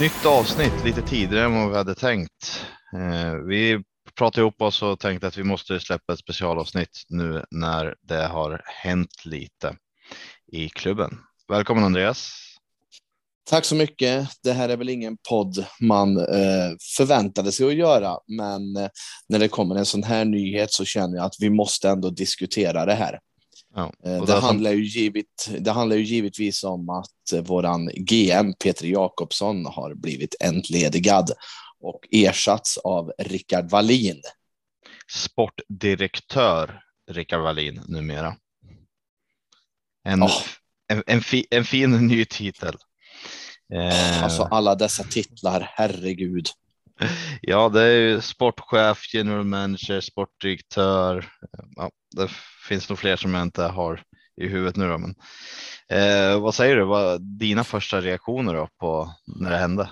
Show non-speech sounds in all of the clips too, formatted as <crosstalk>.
Nytt avsnitt lite tidigare än vad vi hade tänkt. Eh, vi pratade ihop oss och tänkte att vi måste släppa ett specialavsnitt nu när det har hänt lite i klubben. Välkommen Andreas. Tack så mycket. Det här är väl ingen podd man eh, förväntade sig att göra, men eh, när det kommer en sån här nyhet så känner jag att vi måste ändå diskutera det här. Ja, Eh, det, handlar ju givet, det handlar ju givetvis om att eh, våran GM Peter Jakobsson har blivit entledigad och ersatts av Rickard Wallin. Sportdirektör Rickard Wallin numera. En, Oh. en, en, fi, en fin ny titel. Eh, Alltså alla dessa titlar, herregud. Ja, det är ju sportchef, general manager, sportdirektör. Ja, det finns nog fler som jag inte har i huvudet nu då, men eh, vad säger du? Vad dina första reaktioner då på när det hände?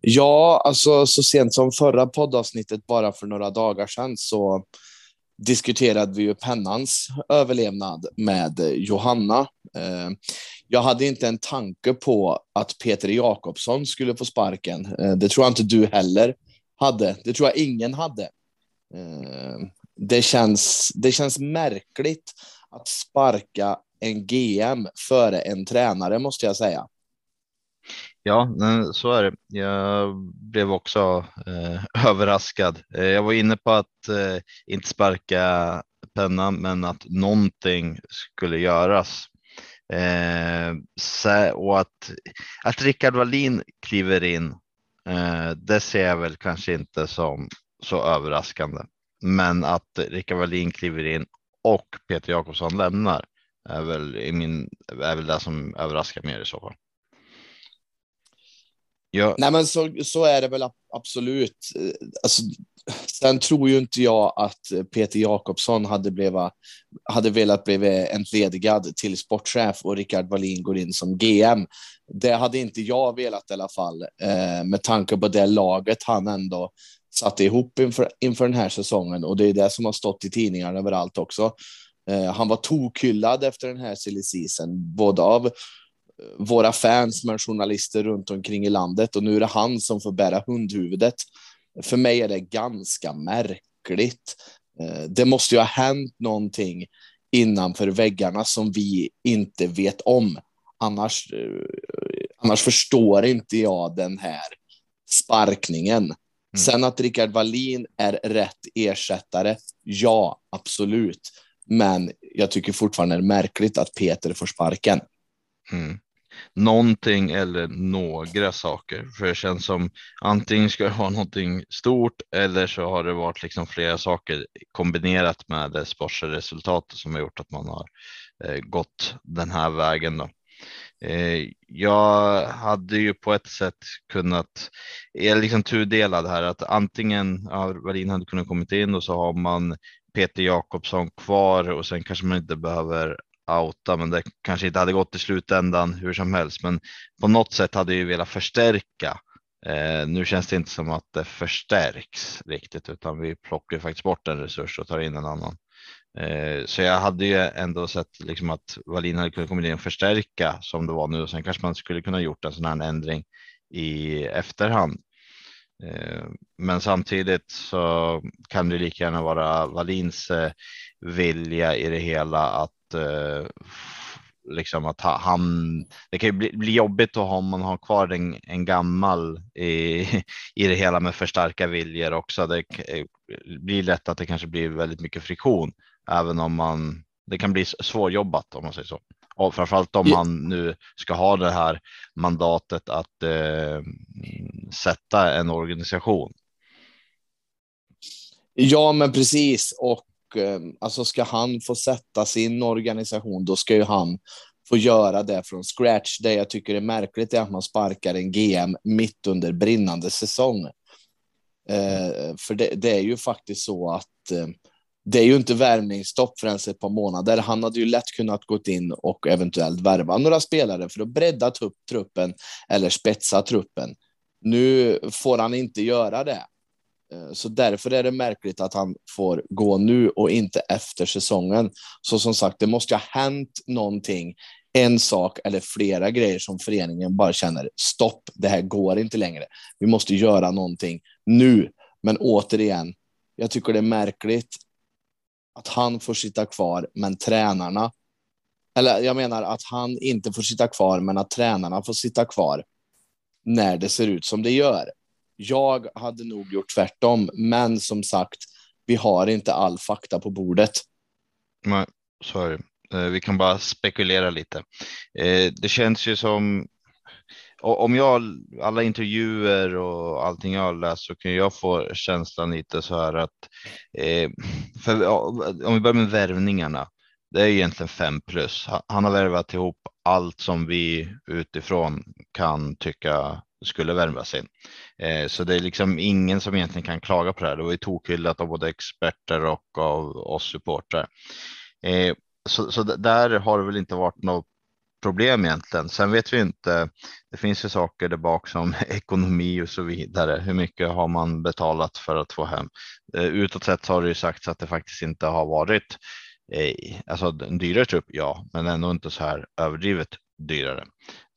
Ja, alltså så sent som förra poddavsnittet bara för några dagar sedan så diskuterade vi ju pennans överlevnad med Johanna. Eh, jag hade inte en tanke på att Peter Jakobsson skulle få sparken. Eh, det tror jag inte du heller hade. Det tror jag ingen hade. Eh, det känns, det känns märkligt att sparka en GM före en tränare, måste jag säga. Ja, så är det. Jag blev också eh, <laughs> överraskad. Eh, jag var inne på att eh, inte sparka pennan, men att någonting skulle göras. Eh, och att, att Rickard Wallin kliver in, eh, det ser jag väl kanske inte som så överraskande. Men att Rickard Wallin kliver in och Peter Jakobsson lämnar är väl, i min, är väl det som överraskar mer i så fall. Ja, Nej, men så, så är det väl absolut. Alltså, sen tror ju inte jag att Peter Jakobsson hade, blivit, hade velat bli entledigad till sportchef och Rickard Wallin går in som GM. Det hade inte jag velat i alla fall, eh, med tanke på det laget han ändå satte ihop inför, inför den här säsongen. Och det är det som har stått i tidningarna överallt också. Eh, han var tokhyllad efter den här silly season, både av våra fans men journalister runt omkring i landet och nu är det han som får bära hundhuvudet. För mig är det ganska märkligt. Eh, Det måste ju ha hänt någonting innanför väggarna som vi inte vet om. Annars, eh, annars förstår inte jag den här sparkningen. Sen att Rickard Wallin är rätt ersättare, ja, absolut. Men jag tycker fortfarande det är märkligt att Peter får sparken. Mm. Någonting eller några saker. För det känns som antingen ska det vara någonting stort eller så har det varit liksom flera saker kombinerat med det sportsliga resultatet som har gjort att man har eh, gått den här vägen. Då. Eh, jag hade ju på ett sätt kunnat, jag är liksom tudelad här, att antingen ja, Wallin hade kunnat kommit in och så har man Peter Jakobsson kvar och sen kanske man inte behöver outa, men det kanske inte hade gått i slutändan hur som helst. Men på något sätt hade jag ju velat förstärka. Eh, nu känns det inte som att det förstärks riktigt, utan vi plockar ju faktiskt bort en resurs och tar in en annan. Eh, så jag hade ju ändå sett liksom att Wallin hade kunnat komma in och förstärka som det var nu och sen kanske man skulle kunna gjort en sån här ändring i efterhand. Eh, men samtidigt så kan det lika gärna vara Wallins eh, vilja i det hela att eh, liksom att ha- han. Det kan ju bli, bli jobbigt att ha om man har kvar en, en gammal i, <laughs> i det hela med för starka viljor också. Det eh, blir lätt att det kanske blir väldigt mycket friktion, även om man. Det kan bli svårjobbat om man säger så. Och framförallt om man nu ska ha det här mandatet att eh, sätta en organisation. Ja, men precis. Och Eh, alltså ska han få sätta sin organisation, då ska ju han få göra det från scratch. Det jag tycker är märkligt är att man sparkar en GM mitt under brinnande säsong. Eh, för det, det är ju faktiskt så att eh, det är ju inte värvningsstopp förrän ett par månader. Han hade ju lätt kunnat gått in och eventuellt värva några spelare för att bredda upp truppen eller spetsa truppen. Nu får han inte göra det. Eh, så därför är det märkligt att han får gå nu och inte efter säsongen. Så som sagt, det måste ha hänt någonting en sak eller flera grejer som föreningen bara känner stopp, det här går inte längre. Vi måste göra någonting nu. Men återigen, jag tycker det är märkligt att han får sitta kvar, men tränarna, eller jag menar att han inte får sitta kvar, men att tränarna får sitta kvar när det ser ut som det gör. Jag hade nog gjort tvärtom, men som sagt, vi har inte all fakta på bordet. Nej, så är det. Vi kan bara spekulera lite. Eh, det känns ju som om jag alla intervjuer och allting jag har läst så kan jag få känslan lite så här att eh, för, om vi börjar med värvningarna. Det är egentligen fem plus. Han har värvat ihop allt som vi utifrån kan tycka skulle värvas in. Eh, så det är liksom ingen som egentligen kan klaga på det här. Det var ju tokhyllat av både experter och av oss supportrar. Eh, så, så där har det väl inte varit något problem egentligen. Sen vet vi inte. Det finns ju saker där bak som <laughs> ekonomi och så vidare. Hur mycket har man betalat för att få hem? Eh, utåt sett har det ju sagts att det faktiskt inte har varit eh, alltså en dyrare trupp. Ja, men ändå inte så här överdrivet dyrare.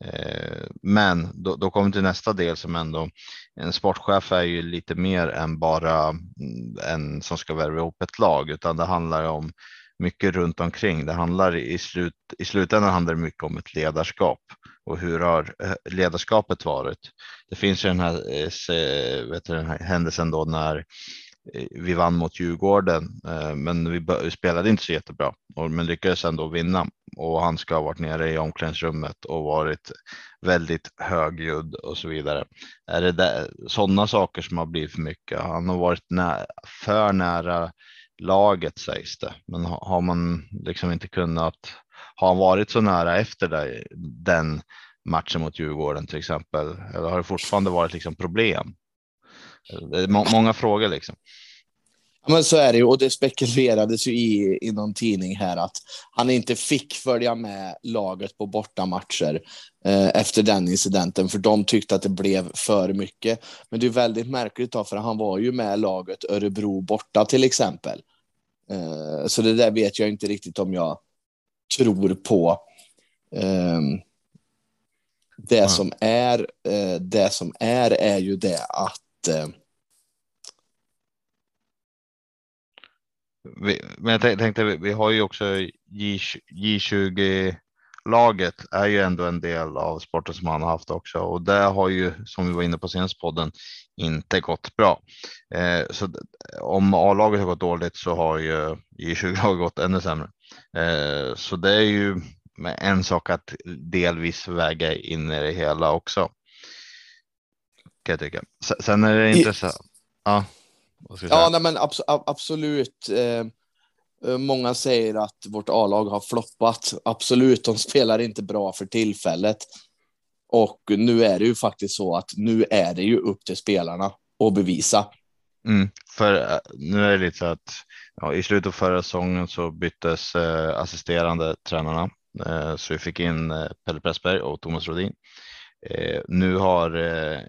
Eh, men då, då kommer till nästa del som ändå en sportchef är ju lite mer än bara mm, en som ska värva ihop ett lag, utan det handlar om mycket runt omkring. Det handlar i, slut, i slutändan handlar det mycket om ett ledarskap och hur har eh, ledarskapet varit? Det finns ju den här, eh, vet du, den här händelsen då när Eh, vi vann mot Djurgården, eh, men vi spelade inte så jättebra, men lyckades ändå vinna och han ska ha varit nere i omklädningsrummet och varit väldigt högljudd och så vidare. Är det sådana saker som har blivit för mycket? Han har varit nä för nära laget sägs det, men har man liksom inte kunnat, har han varit så nära efter det, den matchen mot Djurgården till exempel? Eller har det fortfarande varit liksom problem? Må många frågor liksom. Men så är det ju och det spekulerades ju i, i någon tidning här att han inte fick följa med laget på bortamatcher eh, efter den incidenten för de tyckte att det blev för mycket. Men det är väldigt märkligt då, för han var ju med laget Örebro borta till exempel. Eh, så det där vet jag inte riktigt om jag tror på. Eh, det mm. som är, eh, det som är är ju det att eh, vi, men jag tänkte, vi har ju också J20-laget är ju ändå en del av sporten som han har haft också och det har ju som vi var inne på senaste podden inte gått bra. Eh, så om A-laget har gått dåligt så har ju J20-laget gått ännu sämre. Eh, så det är ju en sak att delvis väga in i det hela också. Kan jag tycka. Sen är det intressant. Ja. Ja, nej, men abs absolut. Eh, eh, många säger att vårt A-lag har floppat. Absolut, de spelar inte bra för tillfället. Och nu är det ju faktiskt så att nu är det ju upp till spelarna att bevisa. Mm, för eh, nu är det lite så att ja, i slutet av förra säsongen så byttes eh, assisterande tränarna. Eh, så vi fick in Pelle Pressberg och Thomas Rodin. Eh, nu har eh,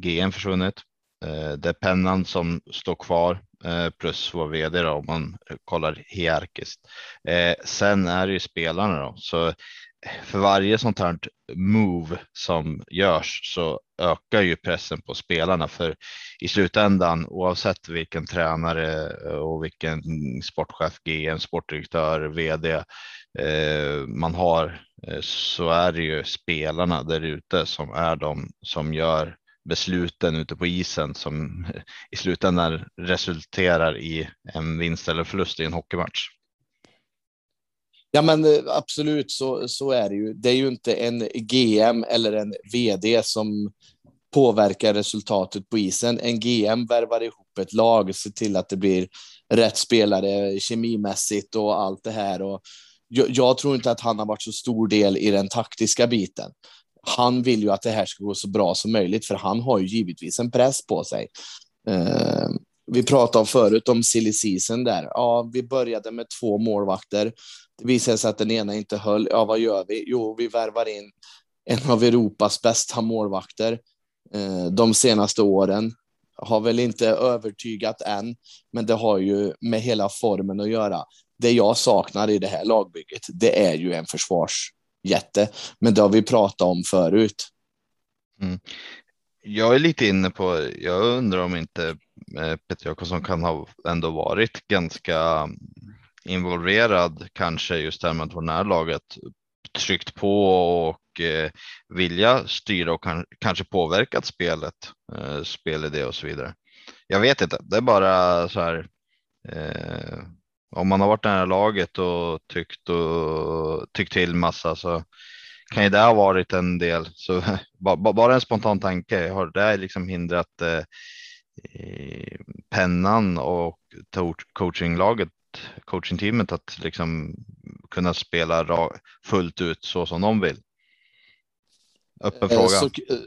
GM försvunnit Eh, det är pennan som står kvar eh, plus vår vd då, om man kollar hierarkiskt. Eh, sen är det ju spelarna då, så för varje sånt här move som görs så ökar ju pressen på spelarna för i slutändan oavsett vilken tränare och vilken sportchef, GM, sportdirektör, vd eh, man har eh, så är det ju spelarna där ute som är de som gör besluten ute på isen som i slutändan resulterar i en vinst eller förlust i en hockeymatch. Ja, men eh, absolut så, så är det ju. Det är ju inte en GM eller en vd som påverkar resultatet på isen. En GM värvar ihop ett lag, ser till att det blir rätt spelare kemimässigt och allt det här. Och jag, jag tror inte att han har varit så stor del i den taktiska biten han vill ju att det här ska gå så bra som möjligt, för han har ju givetvis en press på sig. Eh, vi pratade om förut om silly season där. Ja, vi började med två målvakter. Det visade sig att den ena inte höll. Ja, vad gör vi? Jo, vi värvar in en av Europas bästa målvakter eh, de senaste åren. Har väl inte övertygat än, men det har ju med hela formen att göra. Det jag saknar i det här lagbygget, det är ju en försvarsjätte. Men det har vi pratat om förut. Mm. Jag är lite inne på, jag undrar om inte eh, Peter Jakobsson kan ha ändå varit ganska involverad kanske just här med att vara nära laget, tryckt på och eh, vilja styra och kan, kanske påverkat spelet, eh, spelidé och så vidare. Jag vet inte, det är bara så här. Eh, om man har varit nära laget och tyckt och tyckt till massa så kan ju det ha varit en del. Så <laughs> bara en spontan tanke har det liksom hindrat eh, pennan och coachinglaget, coachingteamet att liksom kunna spela fullt ut så som de vill? Öppen eh, fråga. Så, eh,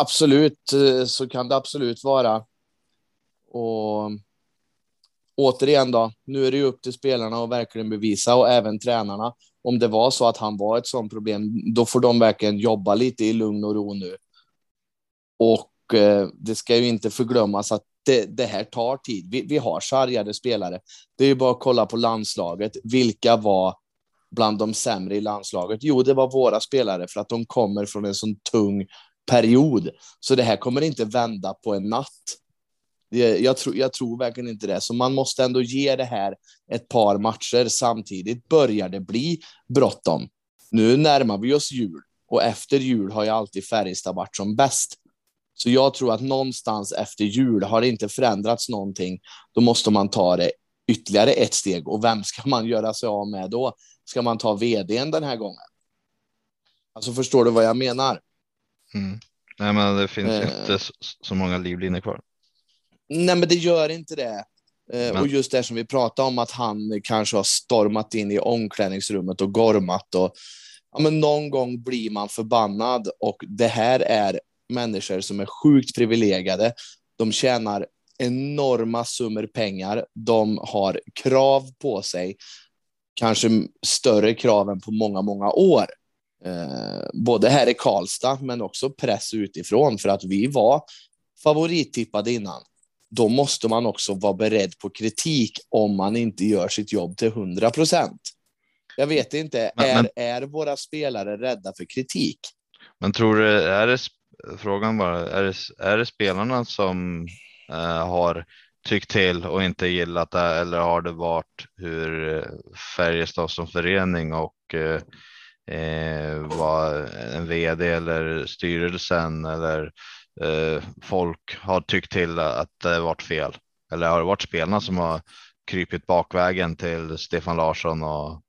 absolut, eh, så kan det absolut vara. Och återigen då, nu är det ju upp till spelarna att verkligen bevisa och även tränarna. Om det var så att han var ett sådant problem, då får de verkligen jobba lite i lugn och ro nu. Och eh, det ska ju inte förglömmas att det, det här tar tid. Vi, vi har sargade spelare. Det är ju bara att kolla på landslaget. Vilka var bland de sämre i landslaget? Jo, det var våra spelare för att de kommer från en sån tung period. Så det här kommer inte vända på en natt. Jag tror, jag tror verkligen inte det, så man måste ändå ge det här ett par matcher. Samtidigt börjar det bli bråttom. Nu närmar vi oss jul och efter jul har ju alltid Färjestad varit som bäst. Så jag tror att någonstans efter jul har det inte förändrats någonting. Då måste man ta det ytterligare ett steg och vem ska man göra sig av med då? Ska man ta vdn den här gången? Alltså förstår du vad jag menar? Mm. Nej, men det finns eh, inte så många livlinjer kvar. Nej, men det gör inte det. Eh, men. Och just det som vi pratade om, att han kanske har stormat in i omklädningsrummet och gormat. Och, ja, men någon gång blir man förbannad och det här är människor som är sjukt privilegierade. De tjänar enorma summor pengar. De har krav på sig, kanske större krav än på många, många år. Eh, både här i Karlstad, men också press utifrån för att vi var favorittippade innan då måste man också vara beredd på kritik om man inte gör sitt jobb till 100 procent. Jag vet inte, men, är, men, är våra spelare rädda för kritik? Men tror du, är det frågan bara, är det, är det spelarna som äh, har tyckt till och inte gillat det eller har det varit hur eh, Färjestad som förening och äh, eh, vad en vd eller styrelsen eller eh, folk har tyckt till att det varit fel? Eller har det varit spelarna som har krypit bakvägen till Stefan Larsson och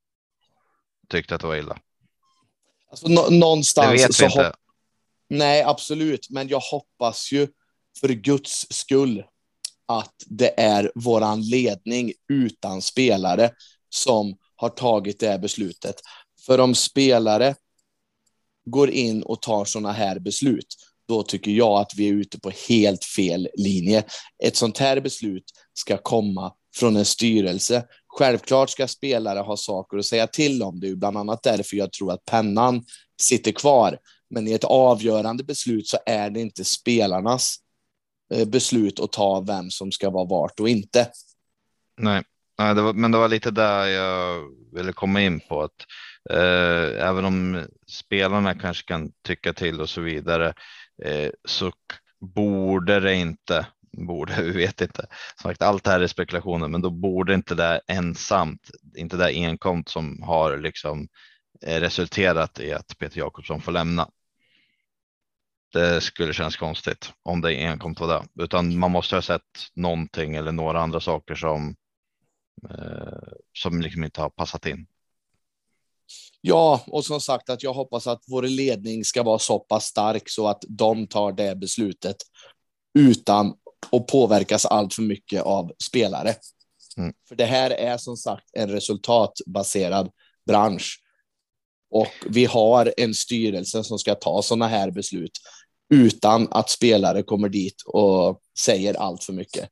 tyckt att det var illa? Alltså, någonstans. Det vet vi inte. Nej, absolut, men jag hoppas ju för Guds skull att det är våran ledning utan spelare som har tagit det här beslutet. För om spelare går in och tar sådana här beslut, då tycker jag att vi är ute på helt fel linje. Ett sånt här beslut ska komma från en styrelse. Självklart ska spelare ha saker att säga till om. Det är bland annat därför jag tror att pennan sitter kvar. Men i ett avgörande beslut så är det inte spelarnas eh, beslut att ta vem som ska vara vart och inte. Nej, Nej det var, men det var lite där jag ville komma in på att eh, även om spelarna kanske kan tycka till och så vidare Eh, så borde det inte, borde, <laughs> vi vet inte, som sagt allt det här är spekulationer, men då borde inte det ensamt, inte det enkomt som har liksom eh, resulterat i att Peter Jakobsson får lämna. Det skulle kännas konstigt om det enkomt var det, utan man måste ha sett någonting eller några andra saker som eh, som liksom inte har passat in. Ja, och som sagt att jag hoppas att vår ledning ska vara så pass stark så att de tar det beslutet utan att påverkas allt för mycket av spelare. Mm. För det här är som sagt en resultatbaserad bransch. Och vi har en styrelse som ska ta sådana här beslut utan att spelare kommer dit och säger allt för mycket.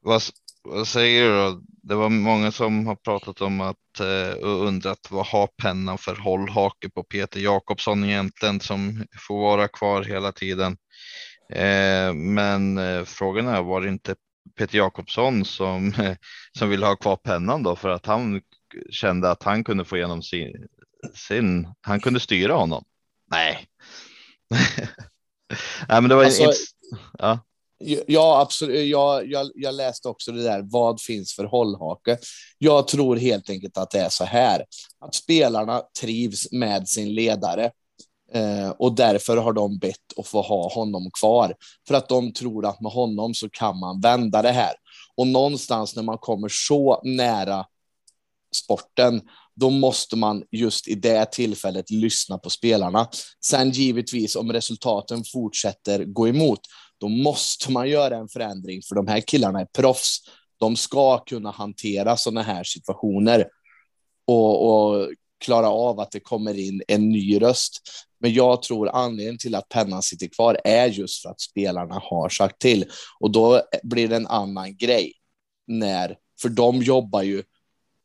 Vad, vad säger du då? Det var många som har pratat om att eh, och undrat vad har pennan för hållhake på Peter Jakobsson egentligen som får vara kvar hela tiden. Eh, men eh, frågan är var det inte Peter Jakobsson som <laughs> som vill ha kvar pennan då för att han kände att han kunde få igenom sin, sin, han kunde styra honom. Nej. <laughs> Nej, men det var alltså, ja. Ja, absolut. Jag, jag, jag, läste också det där. Vad finns för hållhake? Jag tror helt enkelt att det är så här att spelarna trivs med sin ledare eh, och därför har de bett att få ha honom kvar för att de tror att med honom så kan man vända det här. Och någonstans när man kommer så nära sporten, då måste man just i det tillfället lyssna på spelarna. Sen givetvis om resultaten fortsätter gå emot, då måste man göra en förändring för de här killarna är proffs. De ska kunna hantera sådana här situationer och, och klara av att det kommer in en ny röst. Men jag tror anledningen till att pennan sitter kvar är just för att spelarna har sagt till och då blir det en annan grej när, för de jobbar ju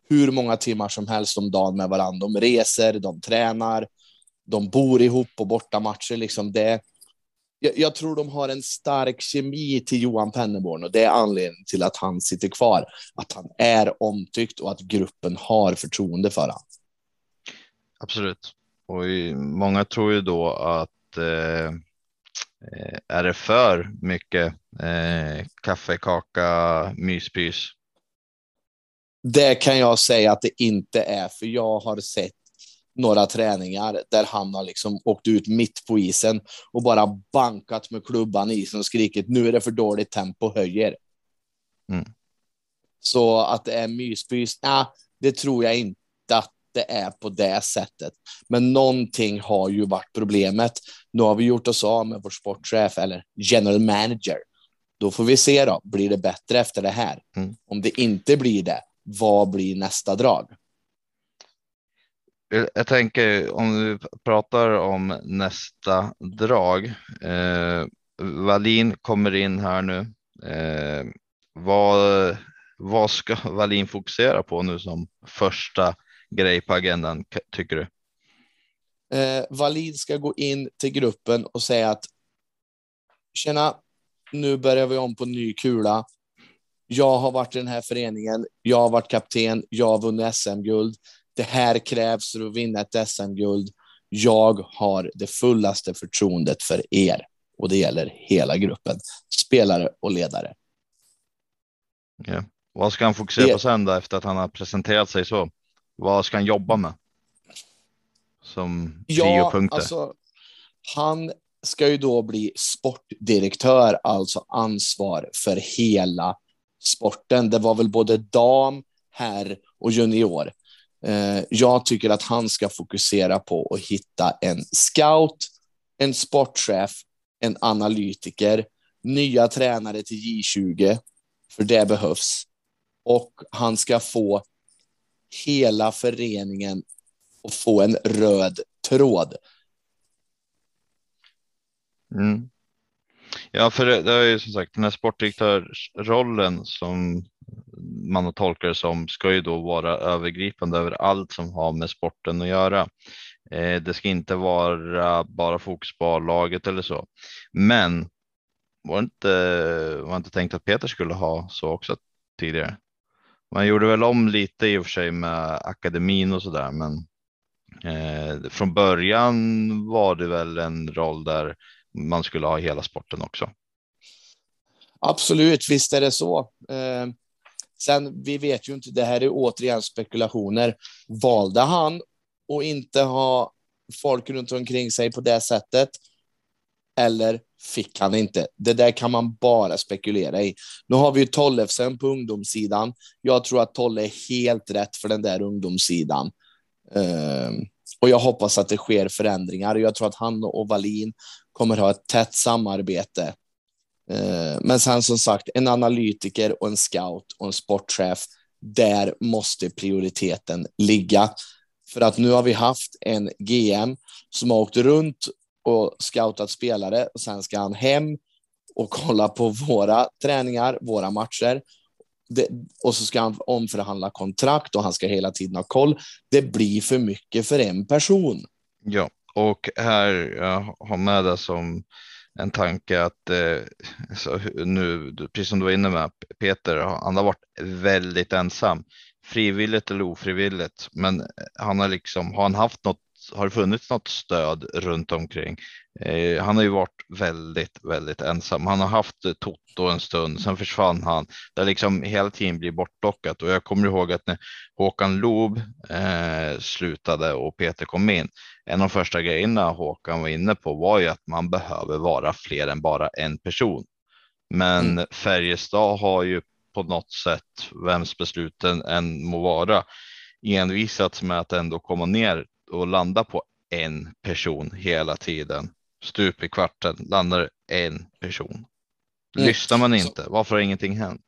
hur många timmar som helst om dagen med varandra. De reser, de tränar, de bor ihop på bortamatcher. Liksom det, jag, jag, tror de har en stark kemi till Johan Penneborn och det är anledningen till att han sitter kvar. Att han är omtyckt och att gruppen har förtroende för honom. Absolut. Och många tror ju då att eh, är det för mycket eh, kaffe, kaka, myspys? Det kan jag säga att det inte är, för jag har sett några träningar där han har liksom åkt ut mitt på isen och bara bankat med klubban i isen och skrikit nu är det för dåligt tempo, höjer. Mm. Så att det är myspys, nej, det tror jag inte att det är på det sättet. Men någonting har ju varit problemet. Nu har vi gjort oss av med vår sportchef eller general manager. Då får vi se då, blir det bättre efter det här? Mm. Om det inte blir det, vad blir nästa drag? Jag tänker om du pratar om nästa drag. Eh, Wallin kommer in här nu. Eh, vad, vad ska <laughs> Wallin fokusera på nu som första grej på agendan tycker du? Eh, Wallin ska gå in till gruppen och säga att tjena, nu börjar vi om på ny kula. Jag har varit i den här föreningen. Jag har varit kapten. Jag har vunnit SM-guld. Det här krävs för att vinna ett SM-guld. Jag har det fullaste förtroendet för er och det gäller hela gruppen, spelare och ledare. Ja. Vad ska han fokusera det... på sen då efter att han har presenterat sig så? Vad ska han jobba med? Som ja, alltså, han ska ju då bli sportdirektör, alltså ansvar för hela sporten. Det var väl både dam, herr och junior. Eh, jag tycker att han ska fokusera på att hitta en scout, en sportchef, en analytiker, nya tränare till J20, för det behövs. Och han ska få hela föreningen att få en röd tråd. Mm. Ja, för det, det är ju som sagt den här sportdirektörsrollen som man har tolkat det som ska ju då vara övergripande över allt som har med sporten att göra. Eh, det ska inte vara bara fokus på laget eller så. Men var inte, var inte tänkt att Peter skulle ha så också tidigare? Man gjorde väl om lite i och för sig med akademin och så där, men eh, från början var det väl en roll där man skulle ha hela sporten också. Absolut, visst är det så. Eh, sen, vi vet ju inte, det här är återigen spekulationer. Valde han att inte ha folk runt omkring sig på det sättet? Eller fick han inte? Det där kan man bara spekulera i. Nu har vi ju Tollefsen på ungdomssidan. Jag tror att Tolle är helt rätt för den där ungdomssidan. Um, och jag hoppas att det sker förändringar. Jag tror att han och Wallin kommer ha ett tätt samarbete. Eh, men sen som sagt, en analytiker och en scout och en sportchef. Där måste prioriteten ligga. För att nu har vi haft en GM som har åkt runt och scoutat spelare och sen ska han hem och <laughs> kolla på våra träningar, våra matcher. Det, och så ska han omförhandla kontrakt och han ska hela tiden ha koll. Det blir för mycket för en person. Ja, och här jag har med det som en tanke att eh, nu, precis som du var inne med Peter, han har varit väldigt ensam. frivilligt eller ofrivilligt, men eh, han har liksom, har han haft något, har det funnits något stöd runt omkring? Eh, han har ju varit väldigt, väldigt ensam. Han har haft Toto en stund, sen försvann han. Det liksom hela tiden blivit bortplockat och jag kommer ihåg att när Håkan Loob eh, slutade och Peter kom in, en av de första grejerna Håkan var inne på var ju att man behöver vara fler än bara en person. Men mm. Färjestad har ju på något sätt, vems besluten än må vara, envisats med att ändå komma ner och landa på en person hela tiden. Stup i kvarten landar en person. Mm. Lyssnar man inte, varför har ingenting hänt?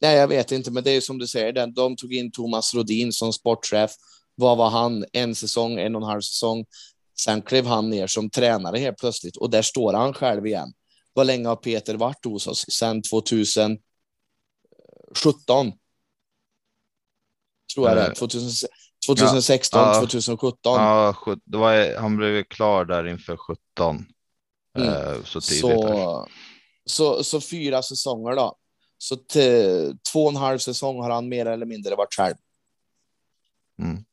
Nej, jag vet inte, men det är som du säger, de tog in Thomas Rodin som sportchef. Vad var han? En säsong, en och en halv säsong. Sen klev han ner som tränare helt plötsligt och där står han själv igen. Hur länge har Peter varit hos oss? Sen 2017. Tror jag det. 2016, ja, 2017. Ja, det var, han blev klar där inför 17. Mm. Eh, så tidigt. Så, så, så, fyra säsonger då. Så till, två och en halv säsong har han mer eller mindre varit själv. Mm.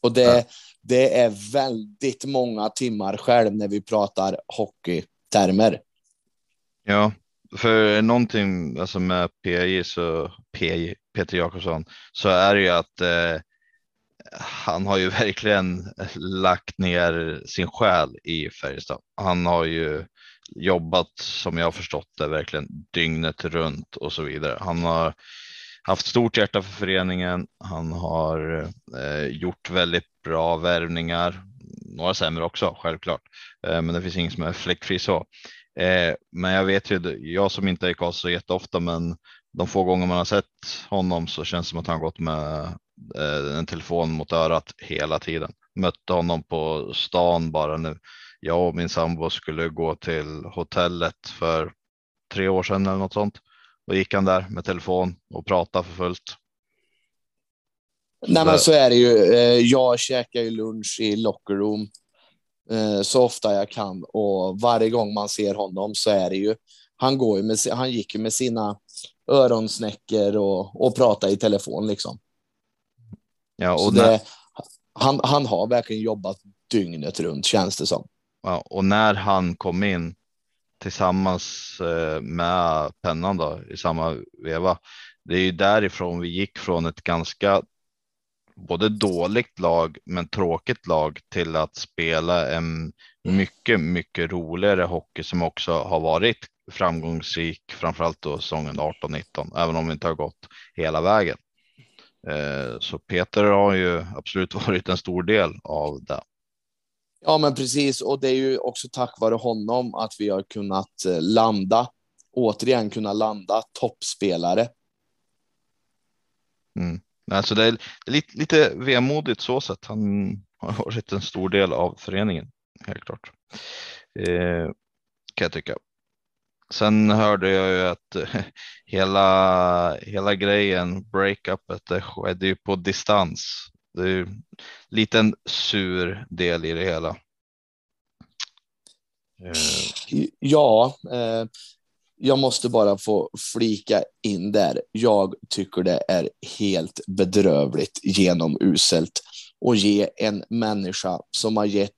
Och det, ja. det är väldigt många timmar själv när vi pratar hockeytermer. Ja, för någonting alltså med PJ så PJ, Peter Jakobsson så är det ju att eh, han har ju verkligen lagt ner sin själ i Färjestad. Han har ju jobbat som jag har förstått det verkligen dygnet runt och så vidare. Han har haft stort hjärta för föreningen. Han har eh, gjort väldigt bra värvningar, några sämre också självklart, eh, men det finns ingen som är fläckfri så. Eh, men jag vet ju, jag som inte är i Karlstad så jätteofta, men de få gånger man har sett honom så känns det som att han gått med en telefon mot örat hela tiden. Mötte honom på stan bara nu. Jag och min sambo skulle gå till hotellet för tre år sedan eller något sånt. Då gick han där med telefon och pratade för fullt. Nej, men så är det ju. Eh, jag käkar ju lunch i locker room Eh, så ofta jag kan och varje gång man ser honom så är det ju, han, går ju med, han gick ju med sina öronsnäckor och, och pratar i telefon liksom. Ja, och det, han, han har verkligen jobbat dygnet runt känns det som. Ja, och när han kom in tillsammans eh, med pennan då, i samma veva. Det är ju därifrån vi gick från ett ganska både dåligt lag men tråkigt lag till att spela en mycket, mycket roligare hockey som också har varit framgångsrik, framförallt då säsongen 18-19, även om vi inte har gått hela vägen. Eh, så Peter har ju absolut <laughs> varit en stor del av det. Ja, men precis. Och det är ju också tack vare honom att vi har kunnat eh, landa, återigen kunna landa toppspelare. Mm. Alltså det är lite, lite vemodigt så sätt. Han har varit en stor del av föreningen, helt klart. Eh, kan jag tycka. Sen hörde jag ju att eh, hela, hela grejen, breakupet, det skedde ju på distans. Det är ju en liten sur del i det hela. Eh. Ja, eh, jag måste bara få flika in där. Jag tycker det är helt bedrövligt genomuselt att ge en människa som har gett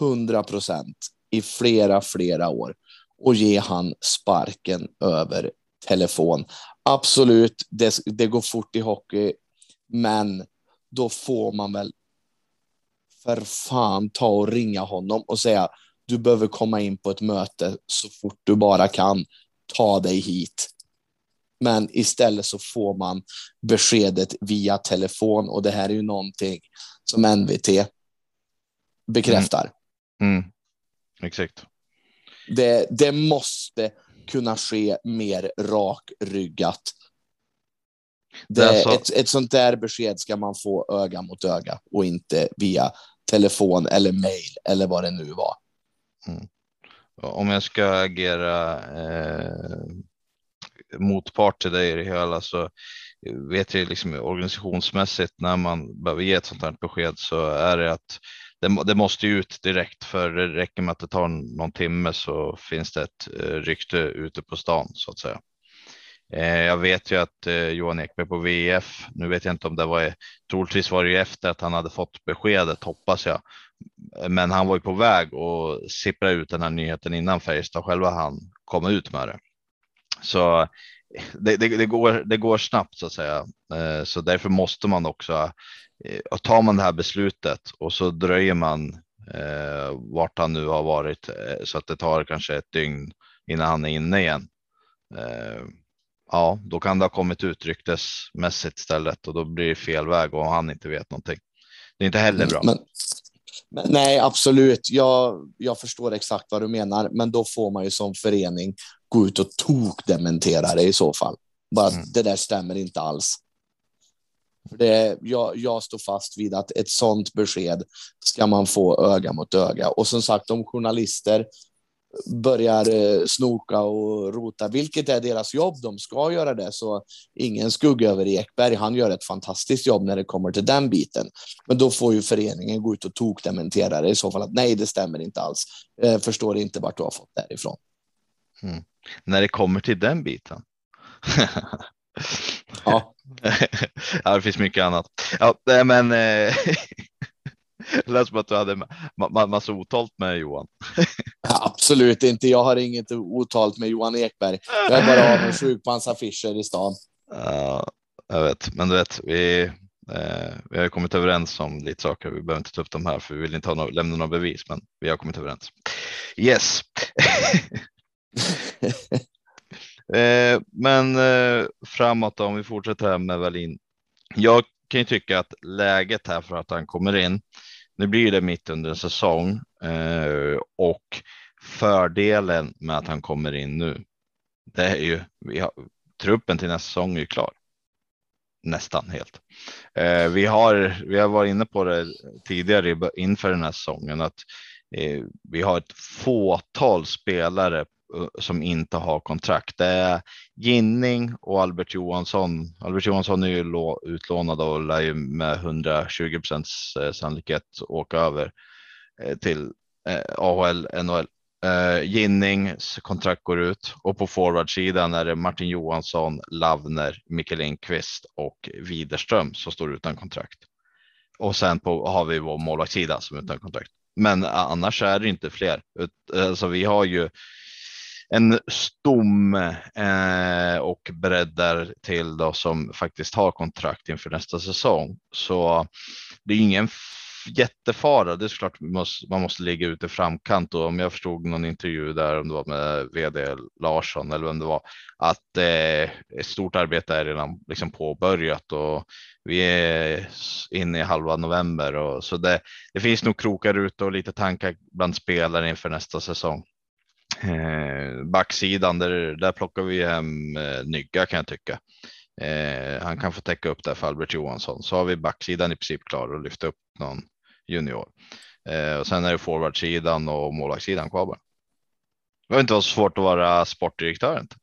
100 procent i flera, flera år och ge han sparken över telefon. Absolut, det, det går fort i hockey, men då får man väl för fan ta och ringa honom och säga du behöver komma in på ett möte så fort du bara kan. Ta dig hit. Men istället så får man beskedet via telefon och det här är ju någonting som NVT bekräftar. Mm. Mm. Exakt. Det, det måste kunna ske mer rakryggat. Det, det så... ett, ett sånt där besked ska man få öga mot öga och inte via telefon eller mail eller vad det nu var. Mm. Om jag ska agera eh, motpart till dig i det hela så vet jag liksom organisationsmässigt när man behöver ge ett sånt här besked så är det att det, det, måste ut direkt för det räcker med att det tar någon timme så finns det ett eh, rykte ute på stan så att säga. Eh, jag vet ju att eh, Johan Ekberg på VF, nu vet jag inte om det var, troligtvis var det ju efter att han hade fått beskedet hoppas jag. Men han var ju på väg och sippra ut den här nyheten innan Färjestad själva han kom ut med det. Så det, det, det, går, det går snabbt så att säga. Så därför måste man också, tar man det här beslutet och så dröjer man vart han nu har varit så att det tar kanske ett dygn innan han är inne igen ja, då kan det ha kommit ut ryktesmässigt istället och då blir det fel väg och han inte vet någonting. Det är inte heller bra. Men, men, nej, absolut. Jag, jag förstår exakt vad du menar, men då får man ju som förening gå ut och tokdementera det i så fall. Bara mm. det där stämmer inte alls. Det, jag, jag står fast vid att ett sånt besked ska man få öga mot öga. Och som sagt, om journalister börjar eh, snoka och rota, vilket är deras jobb. De ska göra det, så ingen skugga över Ekberg. Han gör ett fantastiskt jobb när det kommer till den biten. Men då får ju föreningen gå ut och tokdementera det i så fall att nej, det stämmer inte alls. Jag förstår inte vart du har fått det ifrån. Mm. När det kommer till den biten. <laughs> ja. <laughs> ja, det finns mycket annat. Ja, men eh, <laughs> lät som att du hade ma massa otalt med Johan. Absolut inte. Jag har inget otalt med Johan Ekberg. Jag är bara avundsjuk på hans affischer i stan. Ja, jag vet, men du vet, vi, eh, vi har kommit överens om lite saker. Vi behöver inte ta upp dem här för vi vill inte ha no lämna några bevis, men vi har kommit överens. Yes. <laughs> eh, men eh, framåt då, om vi fortsätter här med Wallin. Jag kan ju tycka att läget här för att han kommer in nu blir det mitt under en säsong eh, och fördelen med att han kommer in nu. Det är ju vi har, truppen till nästa säsong är ju klar. Nästan helt. Eh, vi har. Vi har varit inne på det tidigare inför den här säsongen att eh, vi har ett fåtal spelare Eh, som inte har kontrakt. Det är Ginning och Albert Johansson. Albert Johansson är ju utlånad och lär ju med 120 procents eh, sannolikhet åka över eh, till AHL, NHL. Ginnings kontrakt går ut och på forwardsidan är det Martin Johansson, Lavner, Mikael Lindqvist och Widerström som står utan kontrakt. Och sen på, har vi vår målvaktssida som är utan kontrakt. Men annars är det inte fler. Alltså vi har ju en stomme eh, och breddar till då som faktiskt har kontrakt inför nästa säsong. Så det är ingen jättefara. Det är såklart man måste, man måste ligga ute i framkant och om jag förstod någon intervju där om det var med vd Larsson eller vem det var att eh, ett stort arbete är redan liksom påbörjat och vi är inne i halva november och så det, det finns nog krokar ute och lite tankar bland spelare inför nästa säsong. Eh, backsidan, där, där plockar vi hem eh, Nygga kan jag tycka. Eh, han kan få täcka upp där för Albert Johansson. Så har vi backsidan i princip klar och lyfta upp någon junior. Eh, och sen är det forwardsidan och målvaktssidan kvar bara. Det behöver inte så svårt att vara sportdirektör. Inte.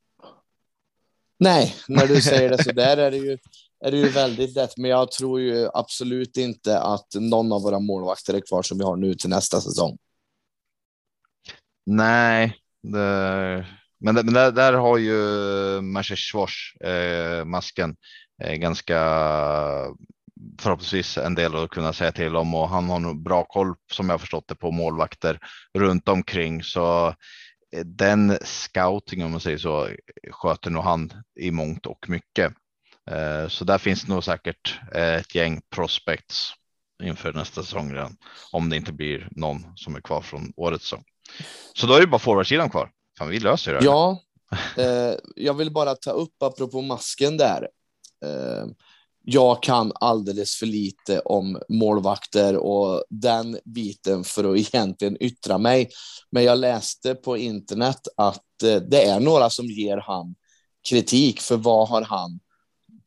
Nej, när du säger det så <laughs> där är det ju är det ju väldigt lätt, men jag tror ju absolut inte att någon av våra målvakter är kvar som vi har nu till nästa säsong. Nej, det, men, men där, där, har ju Maciej eh, masken eh, ganska förhoppningsvis en del att kunna säga till om och han har nog bra koll som jag förstått det på målvakter runt omkring så eh, den scouting om man säger så sköter nog han i mångt och mycket. Eh, så där finns nog säkert eh, ett gäng prospects inför nästa säsong redan om det inte blir någon som är kvar från årets säsong. Så då är det bara forwardsidan kvar. Fan, vi löser det. Ja, eh, jag vill bara ta upp apropå masken där. Eh, jag kan alldeles för lite om målvakter och den biten för att egentligen yttra mig. Men jag läste på internet att eh, det är några som ger han kritik för vad har han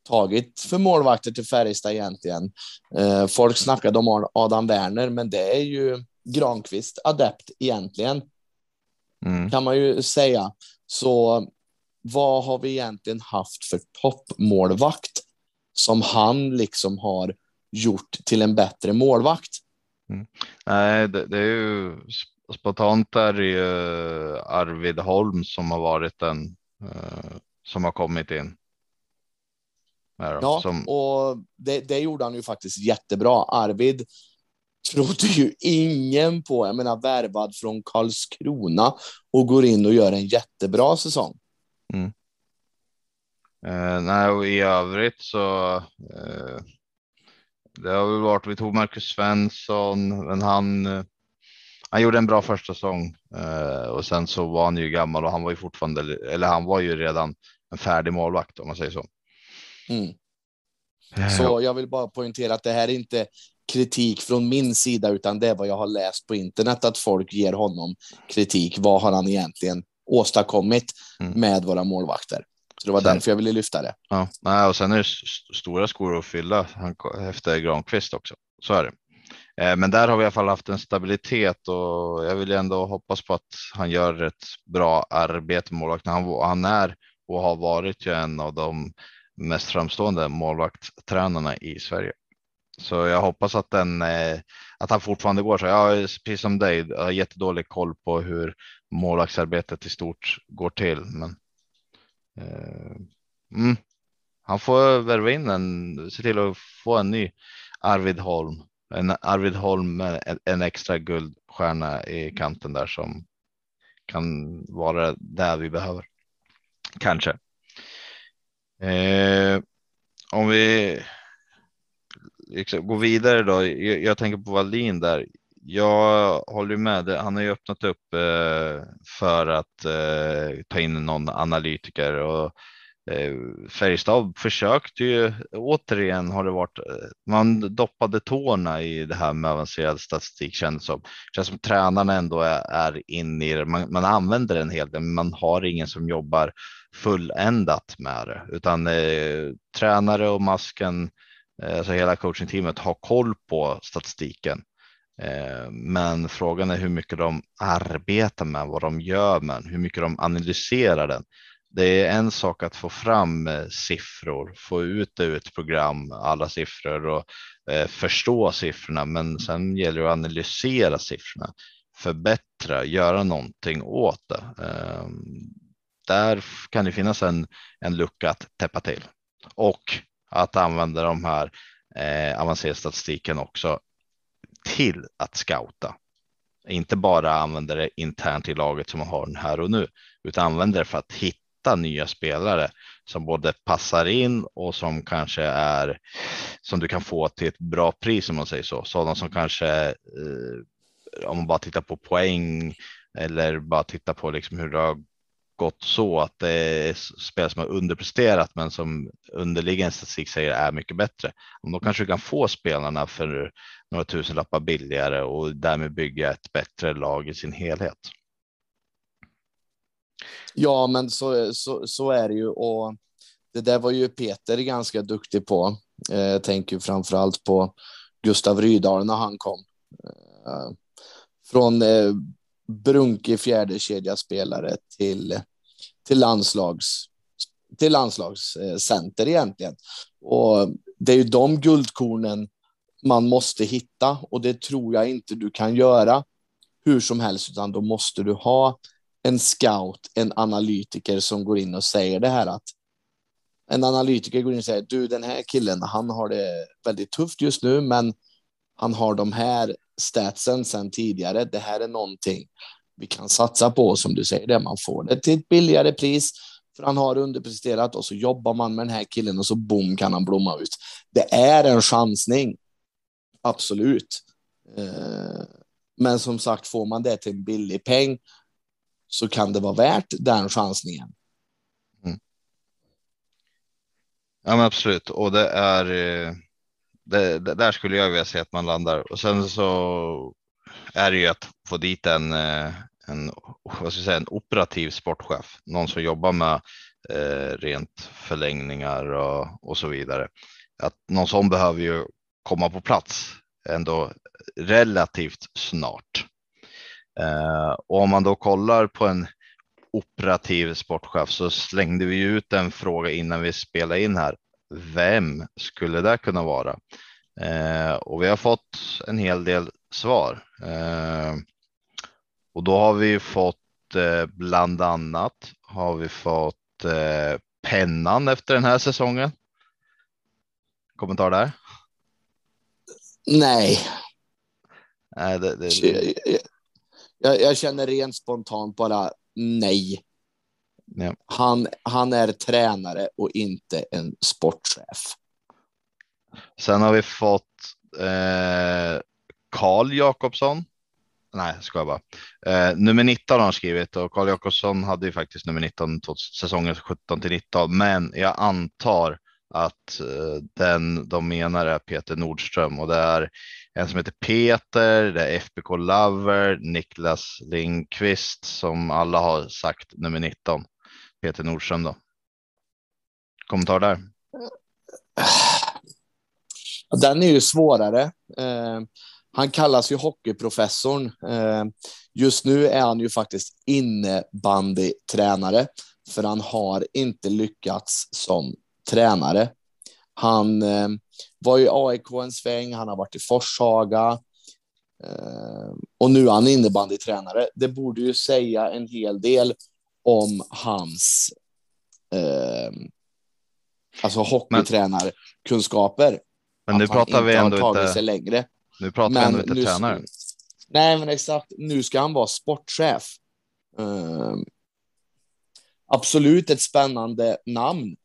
tagit för målvakter till Färjestad egentligen. Eh, folk snackade om Adam Werner, men det är ju Granqvist adept egentligen. Mm. Kan man ju säga. Så vad har vi egentligen haft för toppmålvakt som han liksom har gjort till en bättre målvakt? Mm. Nej, det, det, är ju spontant är det ju Arvid Holm som har varit den uh, som har kommit in. Ja, som... och det, det gjorde han ju faktiskt jättebra. Arvid trodde ju ingen på. Jag menar värvad från Karlskrona och går in och gör en jättebra säsong. Mm. Eh, nej, och i övrigt så. Eh, det har väl varit. Vi tog Marcus Svensson, men han. Eh, han gjorde en bra första säsong eh, och sen så var han ju gammal och han var ju fortfarande, eller han var ju redan en färdig målvakt om man säger så. Mm. Eh, så jag vill bara poängtera att det här är inte kritik från min sida, utan det är vad jag har läst på internet, att folk ger honom kritik. Vad har han egentligen åstadkommit mm. med våra målvakter? Så det var sen, därför jag ville lyfta det. Ja, och sen är det stora skor att fylla efter Granqvist också. Så är det. Eh, men där har vi i alla fall haft en stabilitet och jag vill ändå hoppas på att han gör ett bra arbete med målvakten. Han, han är och har varit ju en av de mest framstående målvaktstränarna i Sverige. Så jag hoppas att den eh, att han fortfarande går så. Jag har precis som dig jag har jättedålig koll på hur målvaktsarbetet i stort går till, men. Eh, mm, han får värva in en, se till att få en ny Arvid Holm, en Arvid Holm med en, en extra guldstjärna i kanten där som kan vara där vi behöver. Kanske. Eh, om vi liksom, gå vidare då. Jag, jag, tänker på Wallin där. Jag håller med. Han har ju öppnat upp eh, för att eh, ta in någon analytiker och eh, Färjestad försökte ju återigen har det varit. Eh, man doppade tårna i det här med avancerad statistik känns som. Känns som tränarna ändå är, är inne i det. Man, man använder en hel del, men man har ingen som jobbar fulländat med det utan eh, tränare och masken Eh, så hela coachingteamet har koll på statistiken. Eh, men frågan är hur mycket de arbetar med vad de gör med hur mycket de analyserar den. Det är en sak att få fram eh, siffror, få ut det ur ett program, alla siffror och förstå siffrorna. Men sen gäller det att analysera siffrorna, förbättra, göra någonting åt det. Där kan det finnas en, en lucka att täppa till och att använda de här eh, avancerade statistiken också till att scouta. Inte bara använda det internt i laget som man har här och nu, utan använda det för att hitta nya spelare som både passar in och som kanske är som du kan få till ett bra pris om man säger så. Sådana som kanske eh, om man bara tittar på poäng eller bara tittar på liksom hur det har gått så att det är spel som har underpresterat men som underliggande statistik säger är mycket bättre. Om Då kanske du kan få spelarna för några tusenlappar billigare och därmed bygga ett bättre lag i sin helhet. Ja, men så, så, så är det ju och det där var ju Peter ganska duktig på. Jag tänker framför allt på Gustav Rydahl när han kom. Eh, från eh, eh, brunkig fjärdekedjaspelare till, till landslags till landslagscenter egentligen. Och det är ju de guldkornen man måste hitta och det tror jag inte du kan göra hur som helst, utan då måste du ha en scout, en analytiker som går in och säger det här att en analytiker går in och säger du, den här killen, han har det väldigt tufft just nu, men han har de här statsen sedan tidigare. Det här är någonting vi kan satsa på, som du säger, det man får det till ett billigare pris för han har underpresterat och så jobbar man med den här killen och så boom kan han blomma ut. Det är en chansning. Absolut. Eh, men som sagt, får man det till en billig peng så kan det vara värt den chansningen. Mm. Ja, men absolut. Och det är eh, det, det, där skulle jag vilja se att man landar och sen så är det ju att få dit en, eh, en, vad ska jag säga, en operativ sportchef, någon som jobbar med eh, rent förlängningar och, och så vidare. Att någon sån behöver ju komma på plats ändå relativt snart. Eh, och om man då kollar på en operativ sportchef så slängde vi ut en fråga innan vi spelade in här. Vem skulle det kunna vara? Eh, och vi har fått en hel del svar. Eh, och då har vi fått eh, bland annat har vi fått eh, pennan efter den här säsongen? Kommentar där? Nej. Nej, det, det, Jag, jag, jag känner rent spontant bara nej. Ja. Han, han är tränare och inte en sportchef. Sen har vi fått eh, Karl Jakobsson. Nej, ska jag bara. Eh, nummer 19 har han skrivit och Karl Jakobsson hade ju faktiskt nummer 19 säsongen 17 till 19, men jag antar att eh, den de menar är Peter Nordström och det är en som heter Peter, det är FBK Lover, Niklas Lindqvist som alla har sagt nummer 19. Peter Nordström då. Kommentar där? Den är ju svårare. Eh, han kallas ju hockeyprofessorn. Eh, just nu är han ju faktiskt innebandytränare, för han har inte lyckats som tränare. Han eh, var i AIK en sväng, han har varit i Forshaga eh, och nu är han innebandytränare. Det borde ju säga en hel del om hans eh, alltså hockeytränarkunskaper. Men nu pratar vi ändå tagit inte. sig längre. Nu pratar vi ändå inte nu- tränare. Nej, men exakt. Nu ska han vara sportchef. Ehm, absolut ett spännande namn,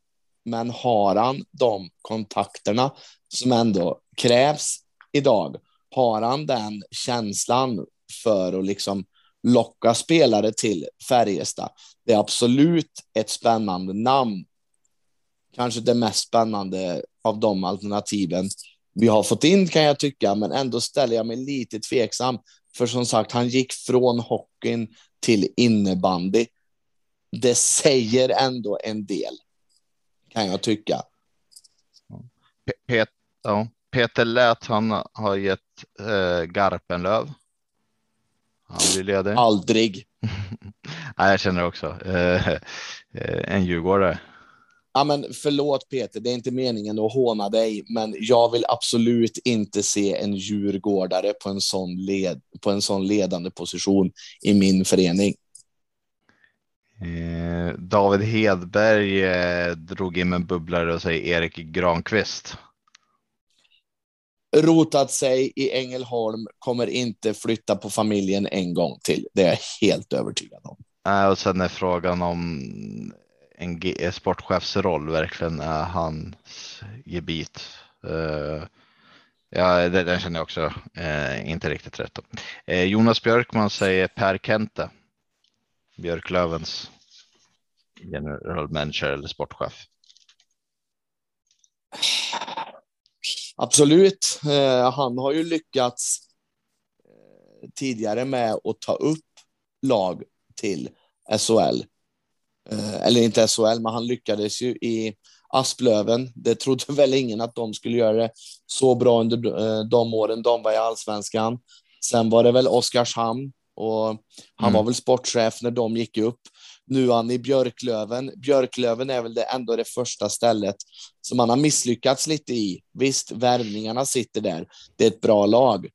men har han de kontakterna som ändå krävs idag? Har han den känslan för att liksom locka spelare till Färjestad? Det är absolut ett spännande namn. Kanske det mest spännande av de alternativen vi har fått in kan jag tycka, men ändå ställer jag mig lite tveksam. För som sagt, han gick från hockeyn till innebandy. Det säger ändå en del, kan jag tycka. Pet, ja, Peter Lät, han har gett eh, Garpenlöv. Blir ledig. Aldrig. <laughs> Nej, jag känner också eh, eh, en djurgårdare. Ja, men förlåt Peter, det är inte meningen att håna dig, men jag vill absolut inte se en djurgårdare på en sån, led, på en sån ledande position i min förening. Eh, David Hedberg eh, drog in en bubblare och säger Erik Granqvist. Rotat sig i Ängelholm, kommer inte flytta på familjen en gång till. Det är jag helt övertygad om. Eh, och sen är frågan om en eh, sportchefs roll verkligen är hans gebit. Uh, ja, det- den känner jag också uh, inte riktigt rätt om. Uh, Jonas Björkman säger Per Kente. Björklövens general manager eller sportchef. Absolut. Eh, han har ju lyckats eh, tidigare med att ta upp lag till SHL. Eh, eller inte SHL, men han lyckades ju i Asplöven. Det trodde <laughs> väl ingen att de skulle göra det så bra under de åren de var i allsvenskan. Sen var det väl Oskarshamn och han Mm. var väl sportchef när de gick upp. Nu är han i Björklöven. Björklöven är väl det ändå det första stället som han har misslyckats lite i. Visst, värvningarna sitter där. Det är ett bra lag,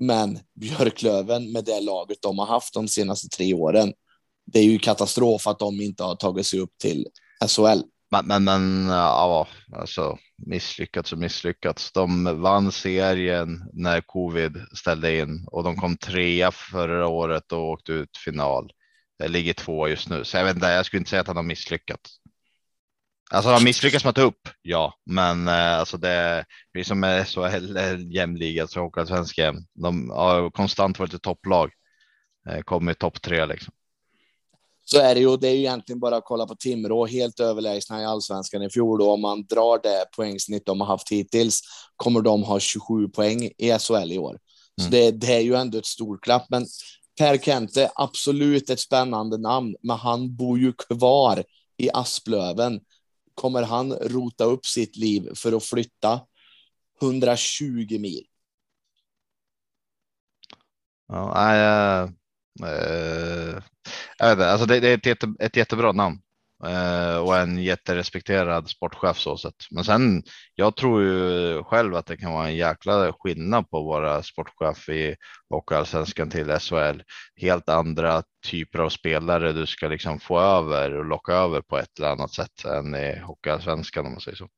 men Björklöven med det laget de har haft de senaste tre åren. Det är ju katastrof att de inte har tagit sig upp till SHL. Men, men, men ja, alltså misslyckats och misslyckats. De vann serien när covid ställde in och de kom trea förra året och åkte ut final. Ligger två just nu, så jag vet inte. Jag skulle inte säga att han har misslyckats. Alltså han har misslyckats med att ta upp, ja, men eh, alltså det är som är SHL jämliga så Hockeyallsvenskan. De har konstant varit ett topplag. Eh, Kommer i topp tre liksom. Så är det ju. Det är ju egentligen bara att kolla på Timrå, helt överlägsna i allsvenskan i fjol. Då. Om man drar det poängsnitt de har haft hittills kommer de ha 27 poäng i SHL i år. Så Mm. det, det är ju ändå ett stort klapp. Men Per Kente, absolut ett spännande namn, men han bor ju kvar i Asplöven. Kommer han rota upp sitt liv för att flytta 120 mil? Ja, nej, eh, eh, jag vet inte, alltså det, det är ett, jätte, ett jättebra namn eh, och en jätterespekterad sportchef så sett. Men sen, jag tror ju själv att det kan vara en jäkla skillnad på våra sportchef i Hockeyallsvenskan till SHL. Helt andra typer av spelare du ska liksom få över och locka över på ett eller annat sätt än i Hockeyallsvenskan om man säger så.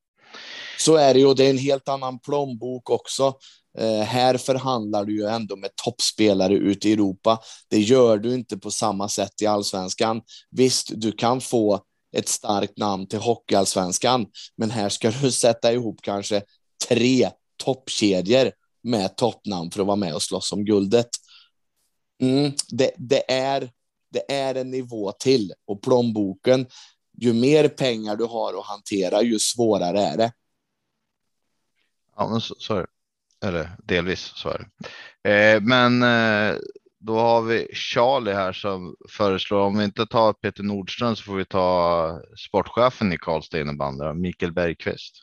Så är det ju. och Det är en helt annan plånbok också. Eh, här förhandlar du ju ändå med toppspelare ute i Europa. Det gör du inte på samma sätt i allsvenskan. Visst, du kan få ett starkt namn till hockeyallsvenskan, men här ska du <laughs> sätta ihop kanske tre toppkedjor med toppnamn för att vara med och slåss om guldet. Mm, det, det, är, det är en nivå till och plånboken, ju mer pengar du har att hantera, ju svårare är det. Ja, men så, så är det. Eller delvis så är det. Eh, men eh, då har vi Charlie här som föreslår om vi inte tar Peter Nordström så får vi ta sportchefen i Karlstad innebandy, Mikael Bergqvist.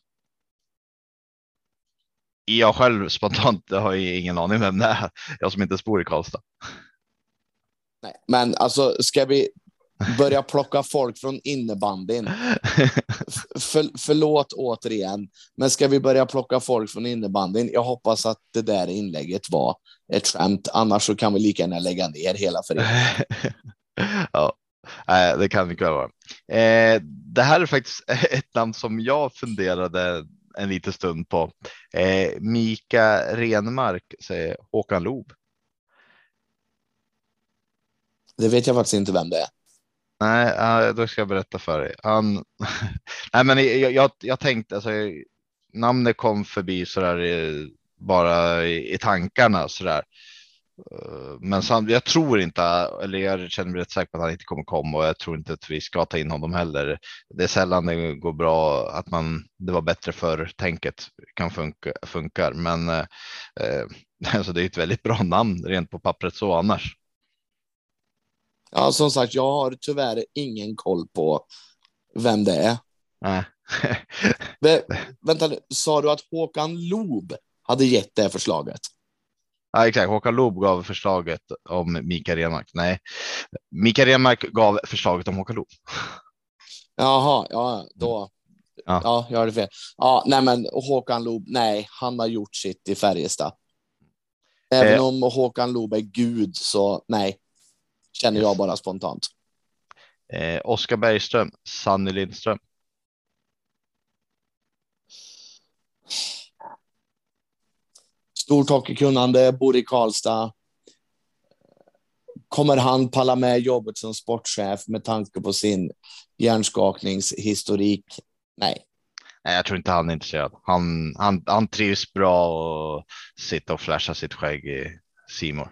Jag själv spontant har jag ingen aning vem det är. Jag som inte bor i Karlstad. Nej, men alltså ska vi börja plocka folk från innebandyn. För, förlåt återigen, men ska vi börja plocka folk från innebandyn? Jag hoppas att det där inlägget var ett skämt, annars så kan vi lika gärna lägga ner hela föreningen. <laughs> ja, det kan vi vara. Eh, det här är faktiskt <laughs> ett namn som jag funderade en liten stund på. Eh, Mika Renmark säger Håkan Loob. Det vet jag faktiskt inte vem det är. Nej, då ska jag berätta för dig. Han, <laughs> nej, men jag, jag, jag tänkte alltså, namnet kom förbi så där bara i, i tankarna så där. Eh, men sam, jag tror inte, eller jag känner mig rätt säker på att han inte kommer komma och jag tror inte att vi ska ta in honom heller. Det är sällan det går bra att man, det var bättre för tänket kan funka, funkar, men eh, eh <laughs> alltså det är ett väldigt bra namn rent på pappret så annars. Ja, som sagt, jag har tyvärr ingen koll på vem det är. Nej. <laughs> vänta nu, sa du att Håkan Loob hade gett det förslaget? Ja, exakt. Håkan Loob gav förslaget om Mikael Renmark. Nej, Mikael Renmark gav förslaget om Håkan Loob. Jaha, ja, då. Ja, ja jag hörde fel. Ja, nej, men Håkan Loob, nej, han har gjort sitt i Färjestad. Även eh. om Håkan Loob är gud, så nej, känner jag bara spontant. Eh, Oskar Bergström, Sanny Lindström. Stort hockeykunnande, bor i Karlstad. Kommer han palla med jobbet som sportchef med tanke på sin hjärnskakningshistorik? Nej. Nej, jag tror inte han är intresserad. Han, han, han trivs bra och sitta och flasha sitt skägg i Simor.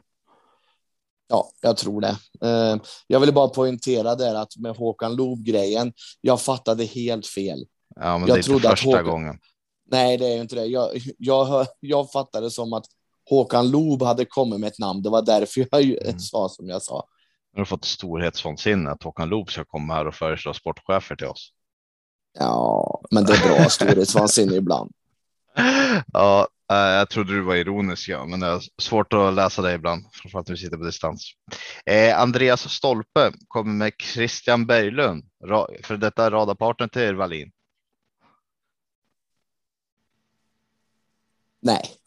Ja, jag tror det. Eh, jag ville bara poängtera där att med Håkan Loob grejen, jag fattade helt fel. Ja, men jag det är inte första Håkan... gången. Nej, det är inte det. Jag, jag, jag fattade som att Håkan Loob hade kommit med ett namn. Det var därför jag mm. sa som jag sa. Nu har fått storhetsvansinne att Håkan Loob ska komma här och föreslå sportchefer till oss. Ja, men det är bra storhetsvansinne ibland. <laughs> Ja, eh, jag trodde du var ironisk, ja, men det är svårt att läsa dig ibland, framförallt när vi sitter på distans. Eh, Andreas Stolpe kommer med Christian Berglund, för detta radarpartner till Wallin. Nej.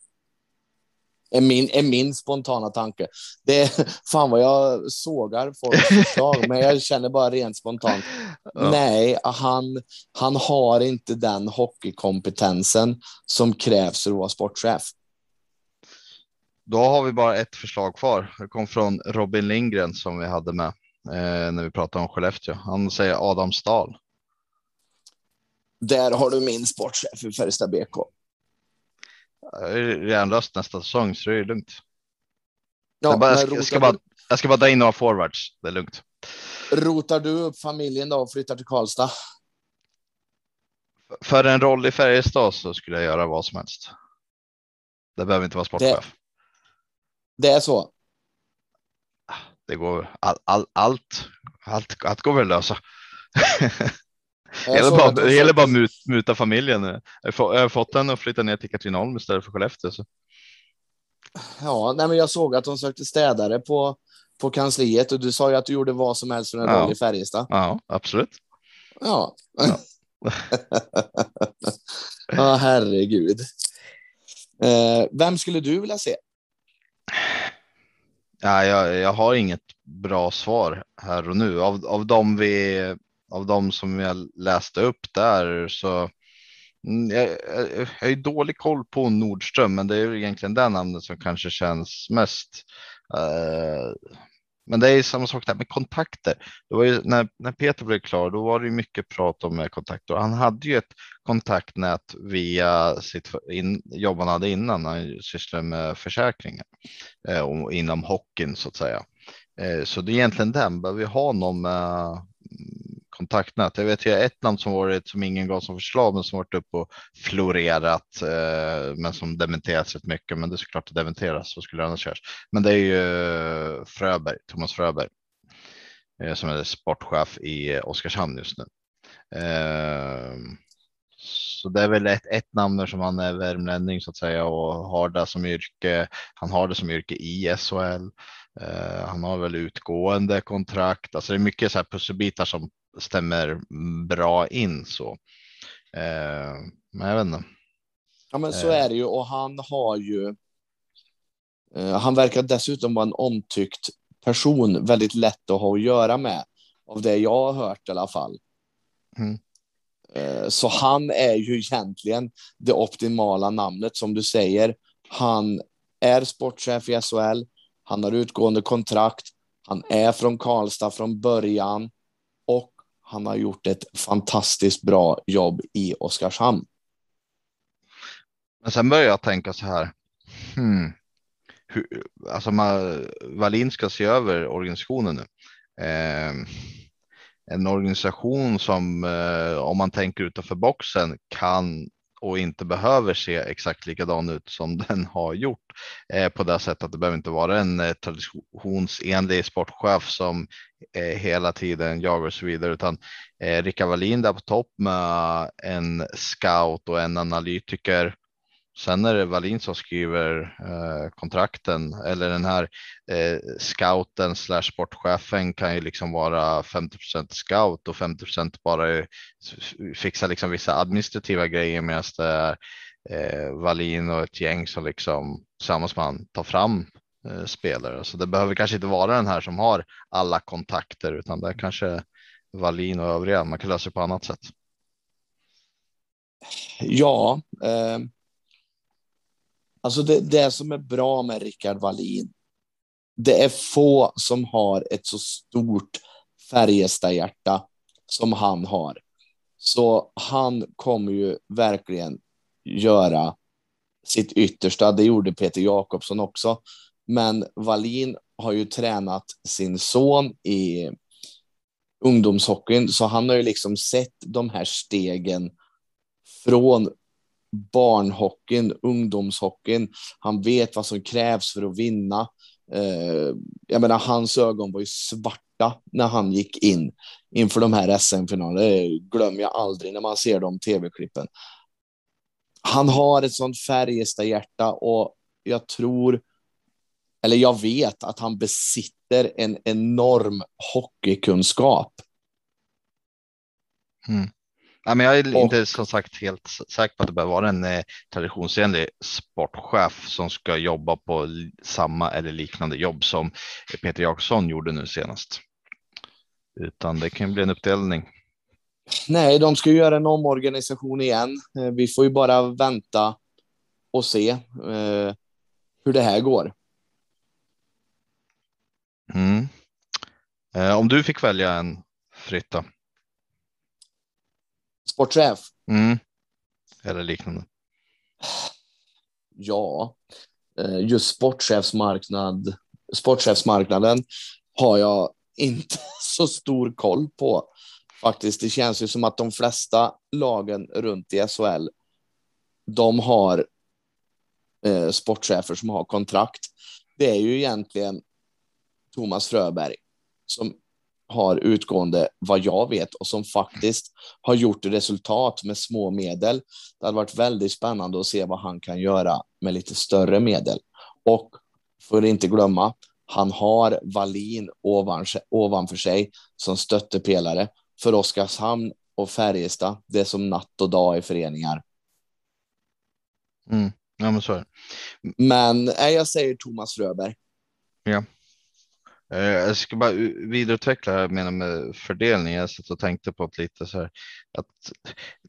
Är min, är min spontana tanke. Det är <laughs> fan vad jag sågar folks förslag, men jag känner bara rent spontant. <laughs> Ja. Nej, han, han har inte den hockeykompetensen som krävs för att vara sportchef. Då har vi bara ett förslag kvar. Det kom från Robin Lindgren som vi hade med eh, när vi pratade om Skellefteå. Han säger Adam Stahl. Där har du min sportchef i Färjestad BK. Redan löst nästa säsong så det är lugnt. Ja, jag, bara, jag, ska, jag, ska bara, jag ska bara dra in några forwards. Det är lugnt. Rotar du upp familjen då och flyttar till Karlstad? För en roll i Färjestad så skulle jag göra vad som helst. Det behöver inte vara sportchef. Det, det är så. Det går all, all, allt, allt, allt går väl att lösa. <laughs> Det gäller bara, det gäller bara mut, muta familjen. Jag har fått henne att flytta ner till Katrineholm istället för Skellefteå. Så. Ja, nej, men jag såg att hon sökte städare på, på kansliet och du sa ju att du gjorde vad som helst för en ja. roll i Färjestad. Ja, absolut. Ja. Ja, <laughs> ja herregud. Eh, vem skulle du vilja se? Ja, jag, jag har inget bra svar här och nu. Av, av, dem vi, av de som jag läste upp där så mm, jag, jag, jag har dålig koll på Nordström, men det är egentligen det namnet som kanske känns mest eh, men det är samma sak där med kontakter. Det var ju, när, när Peter blev klar, då var det mycket prat om eh, kontakter. Han hade ju ett kontaktnät via sitt in, jobb han hade innan. Han sysslade med försäkringar eh, och inom hockeyn så att säga. Så det är egentligen den. Behöver vi ha någon med kontaktnät. Jag vet ju ett namn som varit som ingen gav som förslag, men som varit upp och florerat, eh, men som dementerats rätt mycket. Men det är såklart att dementeras. Så skulle det annars göras? Men det är ju eh, Fröberg, Thomas Fröberg, eh, som är sportchef i eh, Oskarshamn just nu. Eh, så det är väl ett, ett namn som han är värmlänning så att säga och har det som yrke. Han har det som yrke i SHL. Uh, eh, han har väl utgående kontrakt. Alltså det är mycket så här pusselbitar som stämmer bra in så. Uh, men jag vet inte. Ja, men så uh. är det ju och han har ju. han verkar dessutom vara en omtyckt person, väldigt lätt att ha att göra med av det jag har hört i alla fall. Mm. Så han är ju egentligen det optimala namnet som du säger. Han är sportchef i SHL. Han har utgående kontrakt. Han är från Karlstad från början han har gjort ett fantastiskt bra jobb i Oskarshamn. Men sen börjar jag tänka så här. Hmm. Hur, alltså man, Wallin ska se över organisationen nu. Eh, en organisation som eh, om man tänker utanför boxen kan och inte behöver se exakt likadan ut som <laughs> den har gjort. Eh, på det sättet att det behöver inte vara en eh, traditionsenlig sportchef som eh, hela tiden jagar och så vidare, utan eh, Rickard Wallin där på topp med en scout och en analytiker. Sen är det Wallin som skriver eh, kontrakten eller den här eh, scouten slash sportchefen kan ju liksom vara 50% scout och 50% bara fixa liksom vissa administrativa grejer medan det är eh, Wallin och ett gäng som liksom tillsammans med han tar fram eh, spelare. Så det behöver kanske inte vara den här som har alla kontakter utan det är kanske Wallin och övriga. Man kan lösa det på annat sätt. Ja, eh Alltså det, det som är bra med Rickard Wallin, det är få som har ett så stort Färjestad-hjärta som han har. Så han kommer ju verkligen göra sitt yttersta. Det gjorde Peter Jakobsson också. Men Wallin har ju tränat sin son i ungdomshockeyn, så han har ju liksom sett de här stegen från barnhockeyn, ungdomshockeyn. Han vet vad som krävs för att vinna. Eh, jag menar, hans ögon var ju svarta när han gick in inför de här SM-finalerna. Det glömmer jag aldrig när man ser de tv-klippen. Han har ett sånt Färjestad-hjärta och jag tror, eller jag vet att han besitter en enorm hockeykunskap. Mm. Nej, men jag är och, inte som sagt helt säker på att det behöver vara en eh, traditionsenlig sportchef som ska jobba på samma eller liknande jobb som Peter Jakobsson gjorde nu senast. Utan det kan bli en uppdelning. Nej, de ska göra en omorganisation igen. Eh, vi får ju bara vänta och se eh, hur det här går. Mm. Eh, om du fick välja en fritt sportchef. Mm. Eller liknande. Ja, eh, just sportchefsmarknad, sportchefsmarknaden har jag inte <laughs> så stor koll på. Faktiskt, det känns ju som att de flesta lagen runt i SHL, de har eh, sportchefer som har kontrakt. Det är ju egentligen Thomas Fröberg som har utgående vad jag vet och som faktiskt har gjort resultat med små medel. Det hade varit väldigt spännande att se vad han kan göra med lite större medel. Och för inte glömma, han har Valin ovan, ovanför sig som stöttepelare. För Oskarshamn och Färjestad. Det är som natt och dag i föreningar. Mm. Ja, men så är det. Men nej, jag säger Thomas Röberg. Ja. Eh, jag ska bara vidareutveckla här menar med fördelning. Jag satt och tänkte på att lite så här att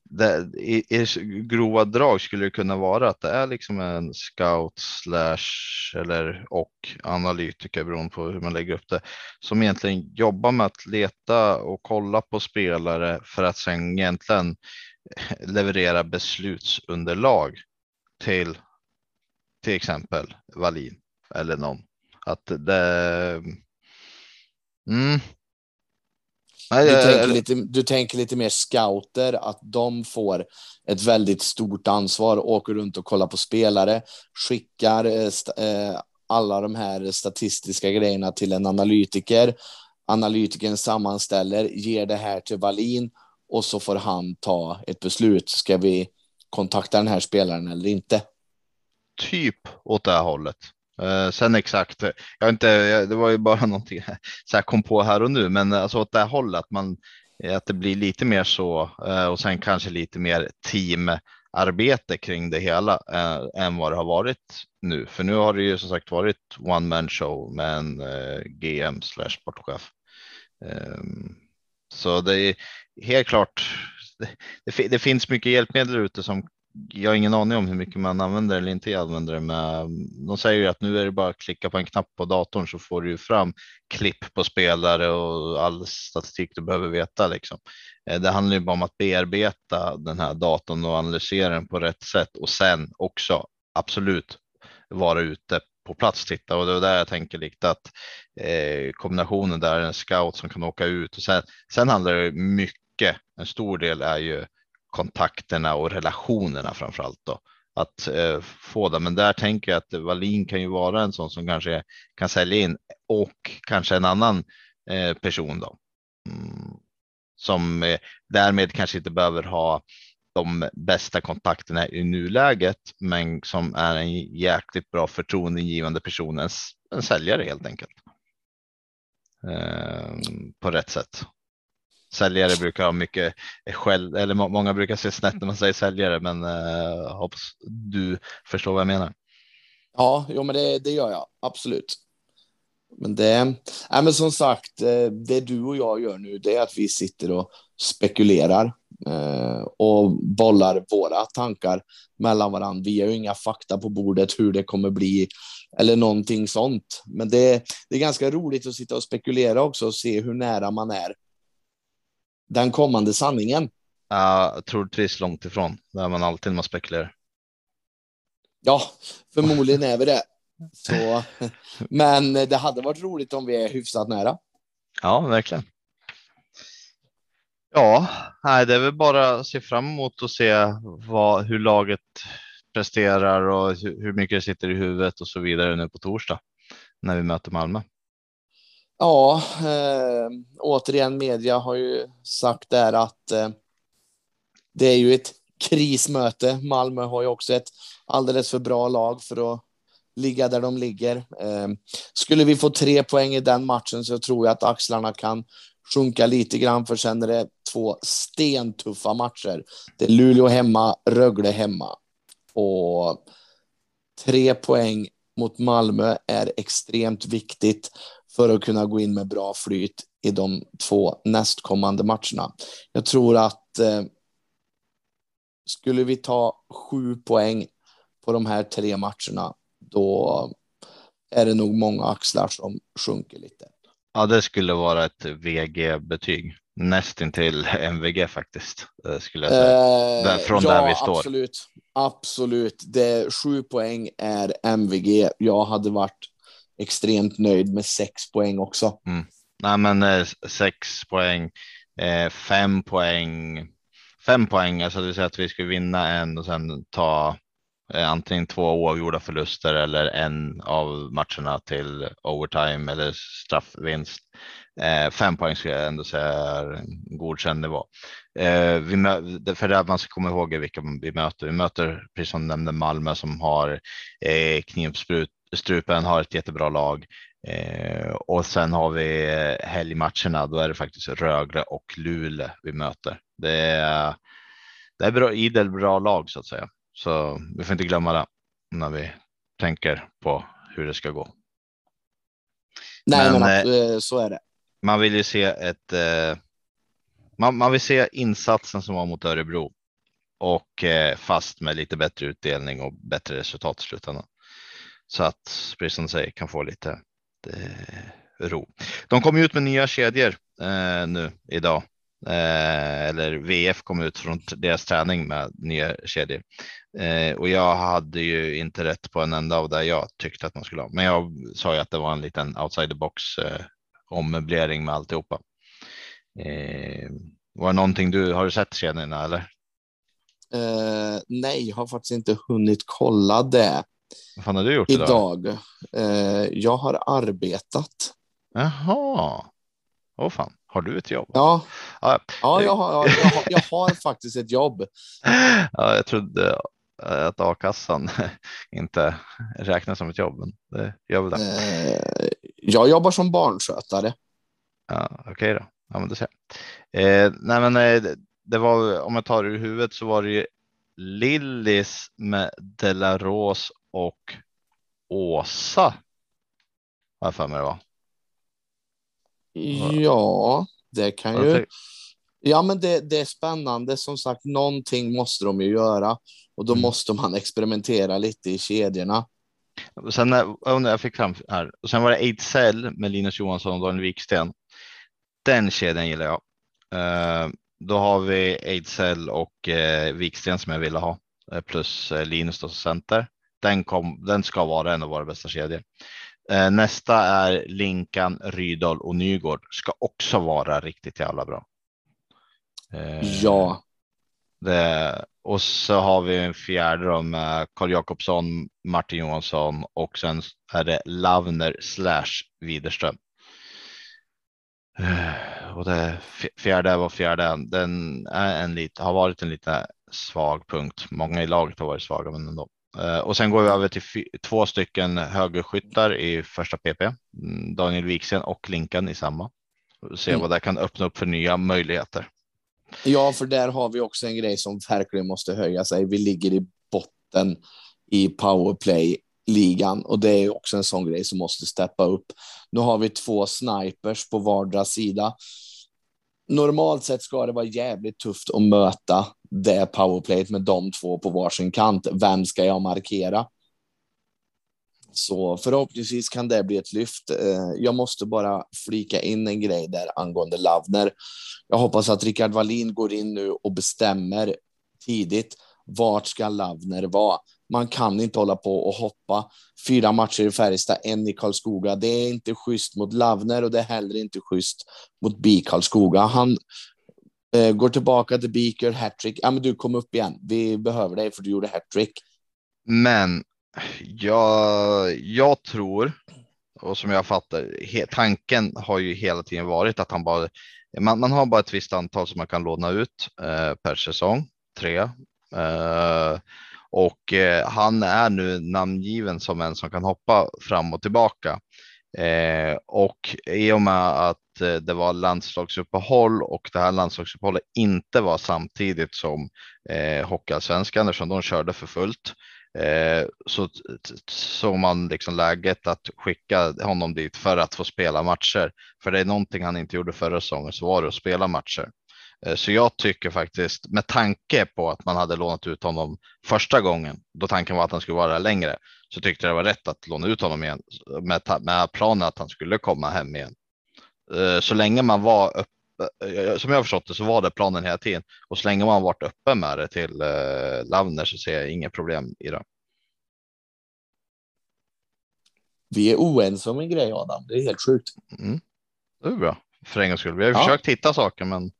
det, i, i grova drag skulle det kunna vara att det är liksom en scout slash eller och analytiker beroende på hur man lägger upp det som egentligen jobbar med att leta och kolla på spelare för att sen egentligen <laughs> leverera beslutsunderlag till till exempel Wallin eller någon. Att det. Mm. Du, tänker lite, du tänker lite mer scouter, att de får ett väldigt stort ansvar, åker runt och kollar på spelare, skickar eh, eh alla de här statistiska grejerna till en analytiker. Analytikern sammanställer, ger det här till Wallin och så får han ta ett beslut. Ska vi kontakta den här spelaren eller inte? typ åt det här hållet. Uh, sen exakt, jag inte, det var ju bara <laughs> någonting så jag kom på här och nu, men alltså åt det här hållet att man eh, att det blir lite mer så uh, och sen kanske lite mer teamarbete kring det hela uh, än vad det har varit nu. För nu har det ju som sagt varit one man show med en GM slash sportchef. Um, så det är helt klart. Det, det, det, finns mycket hjälpmedel ute som jag har ingen aning om hur mycket man använder eller inte använder det, men de säger ju att nu är det bara att klicka på en knapp på datorn så får du fram klipp på spelare och all statistik du behöver veta. Liksom. Eh, det handlar ju bara om att bearbeta den här datorn och analysera den på rätt sätt och sen också absolut vara ute på plats titta och det är där jag tänker lite att eh, kombinationen där en scout som kan åka ut och sen, sen handlar det mycket. En stor del är ju kontakterna och relationerna framför allt då att eh, få det. Men där tänker jag att Wallin kan ju vara en sån som kanske kan sälja in och kanske en annan eh, person då. Mm. Som eh, därmed kanske inte behöver ha de bästa kontakterna i nuläget, men som är en jäkligt bra förtroendeingivande person, en, en säljare helt enkelt. Ehm, på rätt sätt säljare brukar ha mycket skäll, eller många brukar se snett när man säger säljare, men eh, hoppas du förstår vad jag menar. Ja, jo, men det, det gör jag absolut. Men det, nej, men som sagt, eh, det du och jag gör nu, det är att vi sitter och spekulerar eh, och bollar våra tankar mellan varandra. Vi har ju inga fakta på bordet hur det kommer bli eller någonting sånt. Men det, det är ganska roligt att sitta och spekulera också och se hur nära man är den kommande sanningen? Ja, troligtvis långt ifrån. Där man alltid man spekulerar. Ja, förmodligen är vi det. Så, <laughs> men det hade varit roligt om vi är hyfsat nära. Ja, verkligen. Ja, nej, det är väl bara att se fram emot och se vad, hur laget presterar och hur mycket det sitter i huvudet och så vidare nu på torsdag när vi möter Malmö. Ja, eh, återigen media har ju sagt där att eh, det är ju ett krismöte. Malmö har ju också ett alldeles för bra lag för att ligga där de ligger. Eh, skulle vi få tre poäng i den matchen så tror jag att axlarna kan sjunka lite grann för sen är det två stentuffa matcher. Det är Luleå hemma, Rögle hemma och tre poäng mot Malmö är extremt viktigt för att kunna gå in med bra flyt i de två nästkommande matcherna. Jag tror att eh, skulle vi ta sju poäng på de här tre matcherna, då är det nog många axlar som sjunker lite. Ja, det skulle vara ett VG-betyg. Nästintill <laughs> MVG faktiskt, eh, skulle jag säga. Eh, Från ja, där vi står. Absolut, absolut. Det, sju poäng är MVG. Jag hade varit extremt nöjd med sex poäng också. Mm. Nej, men eh, sex poäng, eh, fem poäng, fem poäng, alltså det vill säga att vi skulle vinna en och sen ta eh, antingen två oavgjorda förluster eller en av matcherna till overtime eller straffvinst. Eh, fem poäng skulle jag ändå säga är en godkänd nivå. Eh, vi för det man ska komma ihåg vilka vi möter. Vi möter, precis som nämnde, Malmö som har eh, knivsprut strupen har ett jättebra lag. Eh, och sen har vi helgmatcherna. Då är det faktiskt Rögle och Luleå vi möter. Det är, det är bra, idel bra lag så att säga, så vi får inte glömma det när vi tänker på hur det ska gå. Nej, men, men eh, så är det. Man vill ju se ett. Eh, man, man vill se insatsen som var mot Örebro och eh, fast med lite bättre utdelning och bättre resultat i slutändan. Så att precis som du säger kan få lite eh, ro. De kom ut med nya kedjor eh, nu idag. Eh, eller VF kom ut från deras träning med nya kedjor eh, och jag hade ju inte rätt på en enda av det jag tyckte att man skulle ha. Men jag sa ju att det var en liten outside the box eh, ommöblering med alltihopa. Eh, var det någonting du har du sett kedjorna eller? Eh, nej, jag har faktiskt inte hunnit kolla det. Vad fan har du gjort idag? idag? Uh, jag har arbetat. Jaha. Åh fan, har du ett jobb? Ja, ja, ja jag, har, jag, har, jag har faktiskt ett jobb. <laughs> Ja, jag trodde att a-kassan <laughs> inte räknas som ett jobb, men det gör väl det. Uh, jag jobbar som barnskötare. Ja, Okej okay då, ja, men det ser jag. nej, men det var, om jag tar det ur huvudet så var det ju Lillis med Delaros och Åsa. Har jag för mig det var. Ja, det kan ju. Ja, men det, det är spännande. Som sagt, någonting måste de ju göra och då mm. måste man experimentera lite i kedjorna. Sen jag fick fram här och sen var det Ejdsell med Linus Johansson och Daniel Wiksten. Den kedjan gillar jag. Uh, då har vi Ejdsell och eh, Wiksten som jag ville ha eh, plus eh, Linus då center. Den, kom, den ska vara en av våra bästa kedjor. Eh, nästa är Linkan, Rydahl och Nygård ska också vara riktigt jävla bra. Eh, ja. Det, och så har vi en fjärde då med Karl Jakobsson, Martin Johansson och sen är det Lavner slash Widerström. Eh, och det fjärde var fjärde. Den är en lite, har varit en lite svag punkt. Många i laget har varit svaga, men ändå. Eh, och sen går vi över till två stycken högerskyttar i första PP. Mm, Daniel Wiksen och Linkan i samma. Se mm. vad det kan öppna upp för nya möjligheter. Ja, för där har vi också en grej som verkligen måste höja sig. Vi ligger i botten i powerplay ligan och det är också en sån grej som måste steppa upp. Nu har vi två snipers på vardera sida. Normalt sett ska det vara jävligt tufft att möta det powerplayet med de två på varsin kant. Vem ska jag markera? Så förhoppningsvis kan det bli ett lyft. Eh, jag måste bara flika in en grej där angående Lavner. Jag hoppas att Rickard Wallin går in nu och bestämmer tidigt vart ska Lavner vara? Man kan inte hålla på och hoppa fyra matcher i Färjestad, en i Karlskoga. Det är inte schysst mot Lavner och det är heller inte schysst mot BIK Karlskoga. Han eh, går tillbaka till BIK, gör hattrick. Ja, men du kom upp igen. Vi behöver dig för du gjorde hattrick. Men jag, jag tror och som jag fattar he, tanken har ju hela tiden varit att han bara man, man har bara ett visst antal som man kan låna ut eh, per säsong, tre. Eh, och eh, han är nu namngiven som en som kan hoppa fram och tillbaka. Eh, och i och med att eh, det var landslagsuppehåll och det här landslagsuppehållet inte var samtidigt som eh, Hockeyallsvenskan eftersom de körde för fullt eh, så såg man liksom läget att skicka honom dit för att få spela matcher. För det är någonting han inte gjorde förra säsongen så var det att spela matcher. Eh, så jag tycker faktiskt med tanke på att man hade lånat ut honom första gången då tanken var att han skulle vara där längre så tyckte jag det var rätt att låna ut honom igen med, med planen att han skulle komma hem igen. Eh, så länge man var uppe, eh, som jag förstått det så var det planen hela tiden och så länge man varit uppe med det till Lavner så ser jag inga problem i det. Vi är oense om en grej Adam, det är helt sjukt. Mm. Det är bra för en gångs skull. Vi har ja. försökt hitta saker men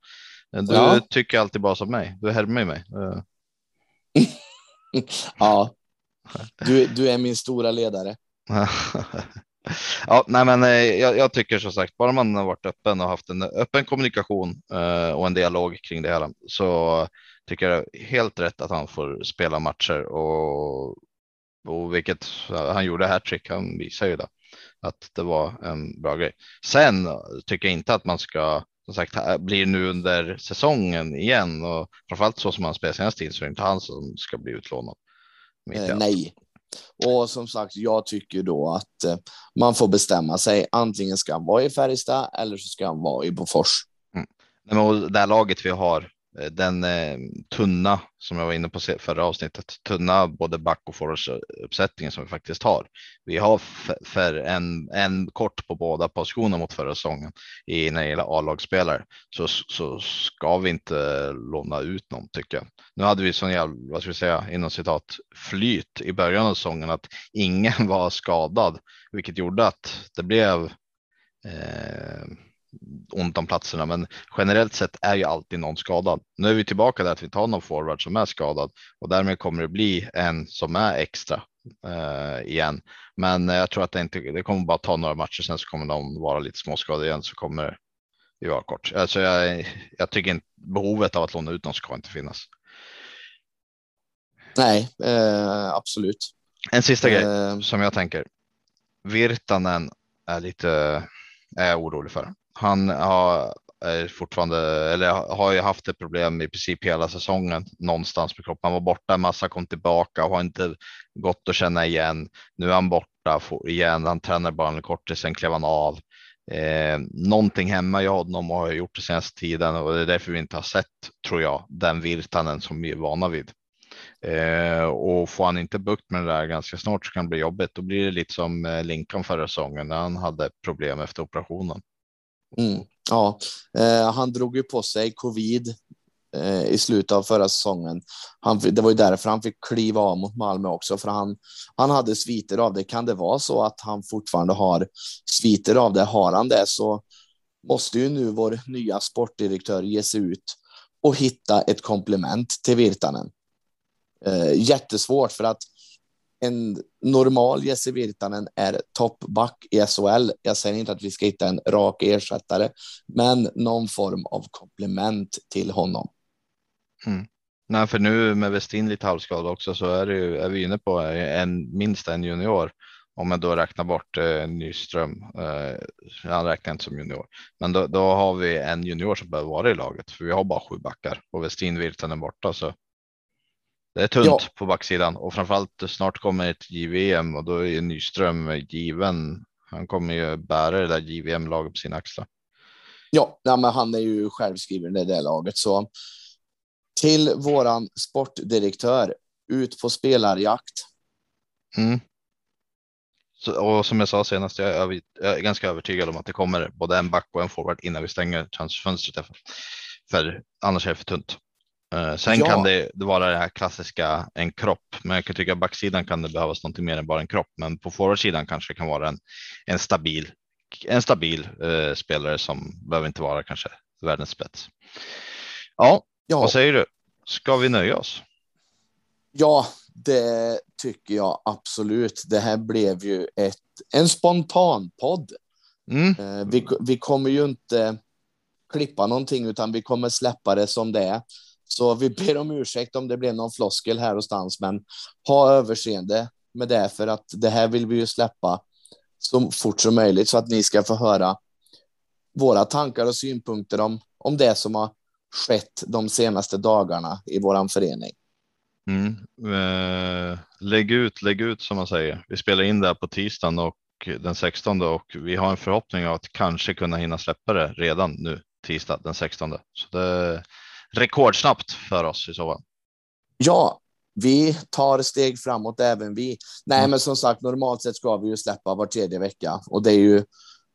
du ja. tycker alltid bara som mig. Du härmar mig. <laughs> ja, du, du är min stora ledare. <laughs> ja, nej, men eh, jag, jag, tycker som sagt, bara man har varit öppen och haft en öppen kommunikation eh, och en dialog kring det hela så tycker jag helt rätt att han får spela matcher och, och vilket han gjorde hattrick. Han visar ju det. att det var en bra grej. Sen tycker jag inte att man ska som sagt blir nu under säsongen igen och framförallt så som han spelar senaste tid så är det inte han som ska bli utlånad. Eh, nej, och som sagt, jag tycker då att eh, man får bestämma sig. Antingen ska han vara i Färjestad eller så ska han vara i Bofors. Mm. Men det här laget vi har Eh, den eh, tunna som jag var inne på förra avsnittet, tunna både back och uppsättningen som vi faktiskt har. Vi har för en, en kort på båda positioner mot förra säsongen i när det gäller A-lagsspelare så, så ska vi inte låna ut någon tycker jag. Nu hade vi sån jävla, vad ska vi säga, inom citat flyt i början av säsongen att ingen <laughs> var skadad, vilket gjorde att det blev eh, ont om platserna, men generellt sett är ju alltid någon skadad. Nu är vi tillbaka där att vi tar någon forward som är skadad och därmed kommer det bli en som är extra eh, igen. Men jag tror att det inte, det kommer bara ta några matcher sen så kommer de vara lite småskadade igen så kommer vi vara kort. Alltså jag, jag tycker inte behovet av att låna ut någon ska inte finnas. Nej, eh, absolut. En sista eh. grej som jag tänker. Virtanen är lite är jag orolig för. Han har är fortfarande eller har ju haft ett problem i princip hela säsongen någonstans med kroppen. Han var borta en massa, kom tillbaka och har inte gått att känna igen. Nu är han borta igen. Han tränar bara en kort tid, sen klev han av. Eh, någonting hemma i honom och har gjort det senaste tiden och det är därför vi inte har sett, tror jag, den Virtanen som vi är vana vid. Eh, och får han inte bukt med det där ganska snart så kan det bli jobbigt. Då blir det lite som Linkan Lincoln förra säsongen när han hade problem efter operationen. Mm, ja, eh, han drog ju på sig covid eh, i slutet av förra säsongen. Han, det var ju därför han fick kliva av mot Malmö också, för han, han hade sviter av det. Kan det vara så att han fortfarande har sviter av det? Har han det så måste ju nu vår nya sportdirektör ge sig ut och hitta ett komplement till Virtanen. Eh, jättesvårt för att en normal Jesse Virtanen är toppback i SHL. Jag säger inte att vi ska hitta en rak ersättare, men någon form av komplement till honom. Mm. Nej, för nu med Westin lite halvskadad också så är, det ju, är vi inne på en, minst en junior. Om jag då räknar bort eh, Nyström, eh, han räknar inte som junior, men då, då, har vi en junior som behöver vara i laget för vi har bara sju backar och Westin Virtanen borta så det är tunt ja. på backsidan och framförallt snart kommer ett JVM och då är Nyström given. Han kommer ju bära det där JVM laget på sina axlar. Ja, ja men han är ju självskriven i det laget så till våran sportdirektör ut på spelarjakt. Mm. Så, och som jag sa senast, jag är, jag är, ganska övertygad om att det kommer både en back och en forward innan vi stänger transferfönstret. För annars är det för tunt. Eh, sen ja. kan det, det vara det här klassiska en kropp, men jag kan tycka backsidan kan det behövas någonting mer än bara en kropp. Men på forwardsidan kanske det kan vara en, en stabil, en stabil uh, spelare som behöver inte vara kanske världens spets. Ja, ja, vad säger du? Ska vi nöja oss? Ja, det tycker jag absolut. Det här blev ju ett, en spontan podd. Mm. Uh, vi, vi kommer ju inte klippa någonting, utan vi kommer släppa det som det är. Så vi ber om ursäkt om det blev någon floskel här och stans, men ha överseende med det för att det här vill vi ju släppa så fort som möjligt så att ni ska få höra våra tankar och synpunkter om, om det som har skett de senaste dagarna i våran förening. Mm. Eh, lägg ut, lägg ut som man säger. Vi spelar in det här på tisdagen och den 16 och vi har en förhoppning av att kanske kunna hinna släppa det redan nu tisdag den 16. Så det, rekordsnabbt för oss i så fall. Ja, vi tar steg framåt även vi. Nej, mm. men som sagt, normalt sett ska vi ju släppa var tredje vecka och det är ju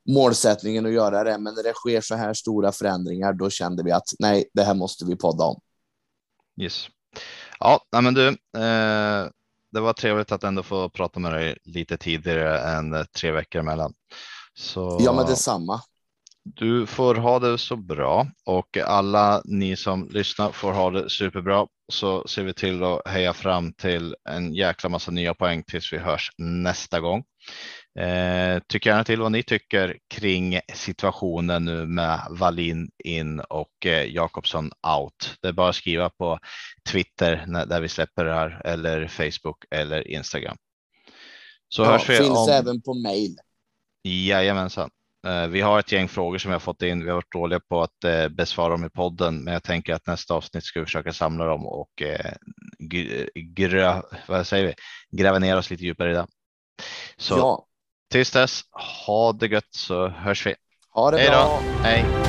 målsättningen att göra det. Men när det sker så här stora förändringar, då kände vi att nej, det här måste vi podda om. Yes. Ja, nej, men du, eh, det var trevligt att ändå få prata med dig lite tidigare än tre veckor emellan. Så... Ja, men detsamma. Du får ha det så bra och alla ni som lyssnar får ha det superbra så ser vi till att heja fram till en jäkla massa nya poäng tills vi hörs nästa gång. Eh, tyck gärna till vad ni tycker kring situationen nu med Wallin in och eh, Jakobsson out. Det är bara att skriva på Twitter när, där vi släpper det här eller Facebook eller Instagram. Så ja, hörs vi finns om... även på mail. Jajamensan. Eh, vi har ett gäng frågor som vi har fått in. Vi har varit dåliga på att eh, besvara dem i podden, men jag tänker att nästa avsnitt ska vi försöka samla dem och eh, grö, vad säger vi? gräva ner oss lite djupare i det. Så ja. tills dess, ha det gött så hörs vi. Ha det Hej bra. Hej.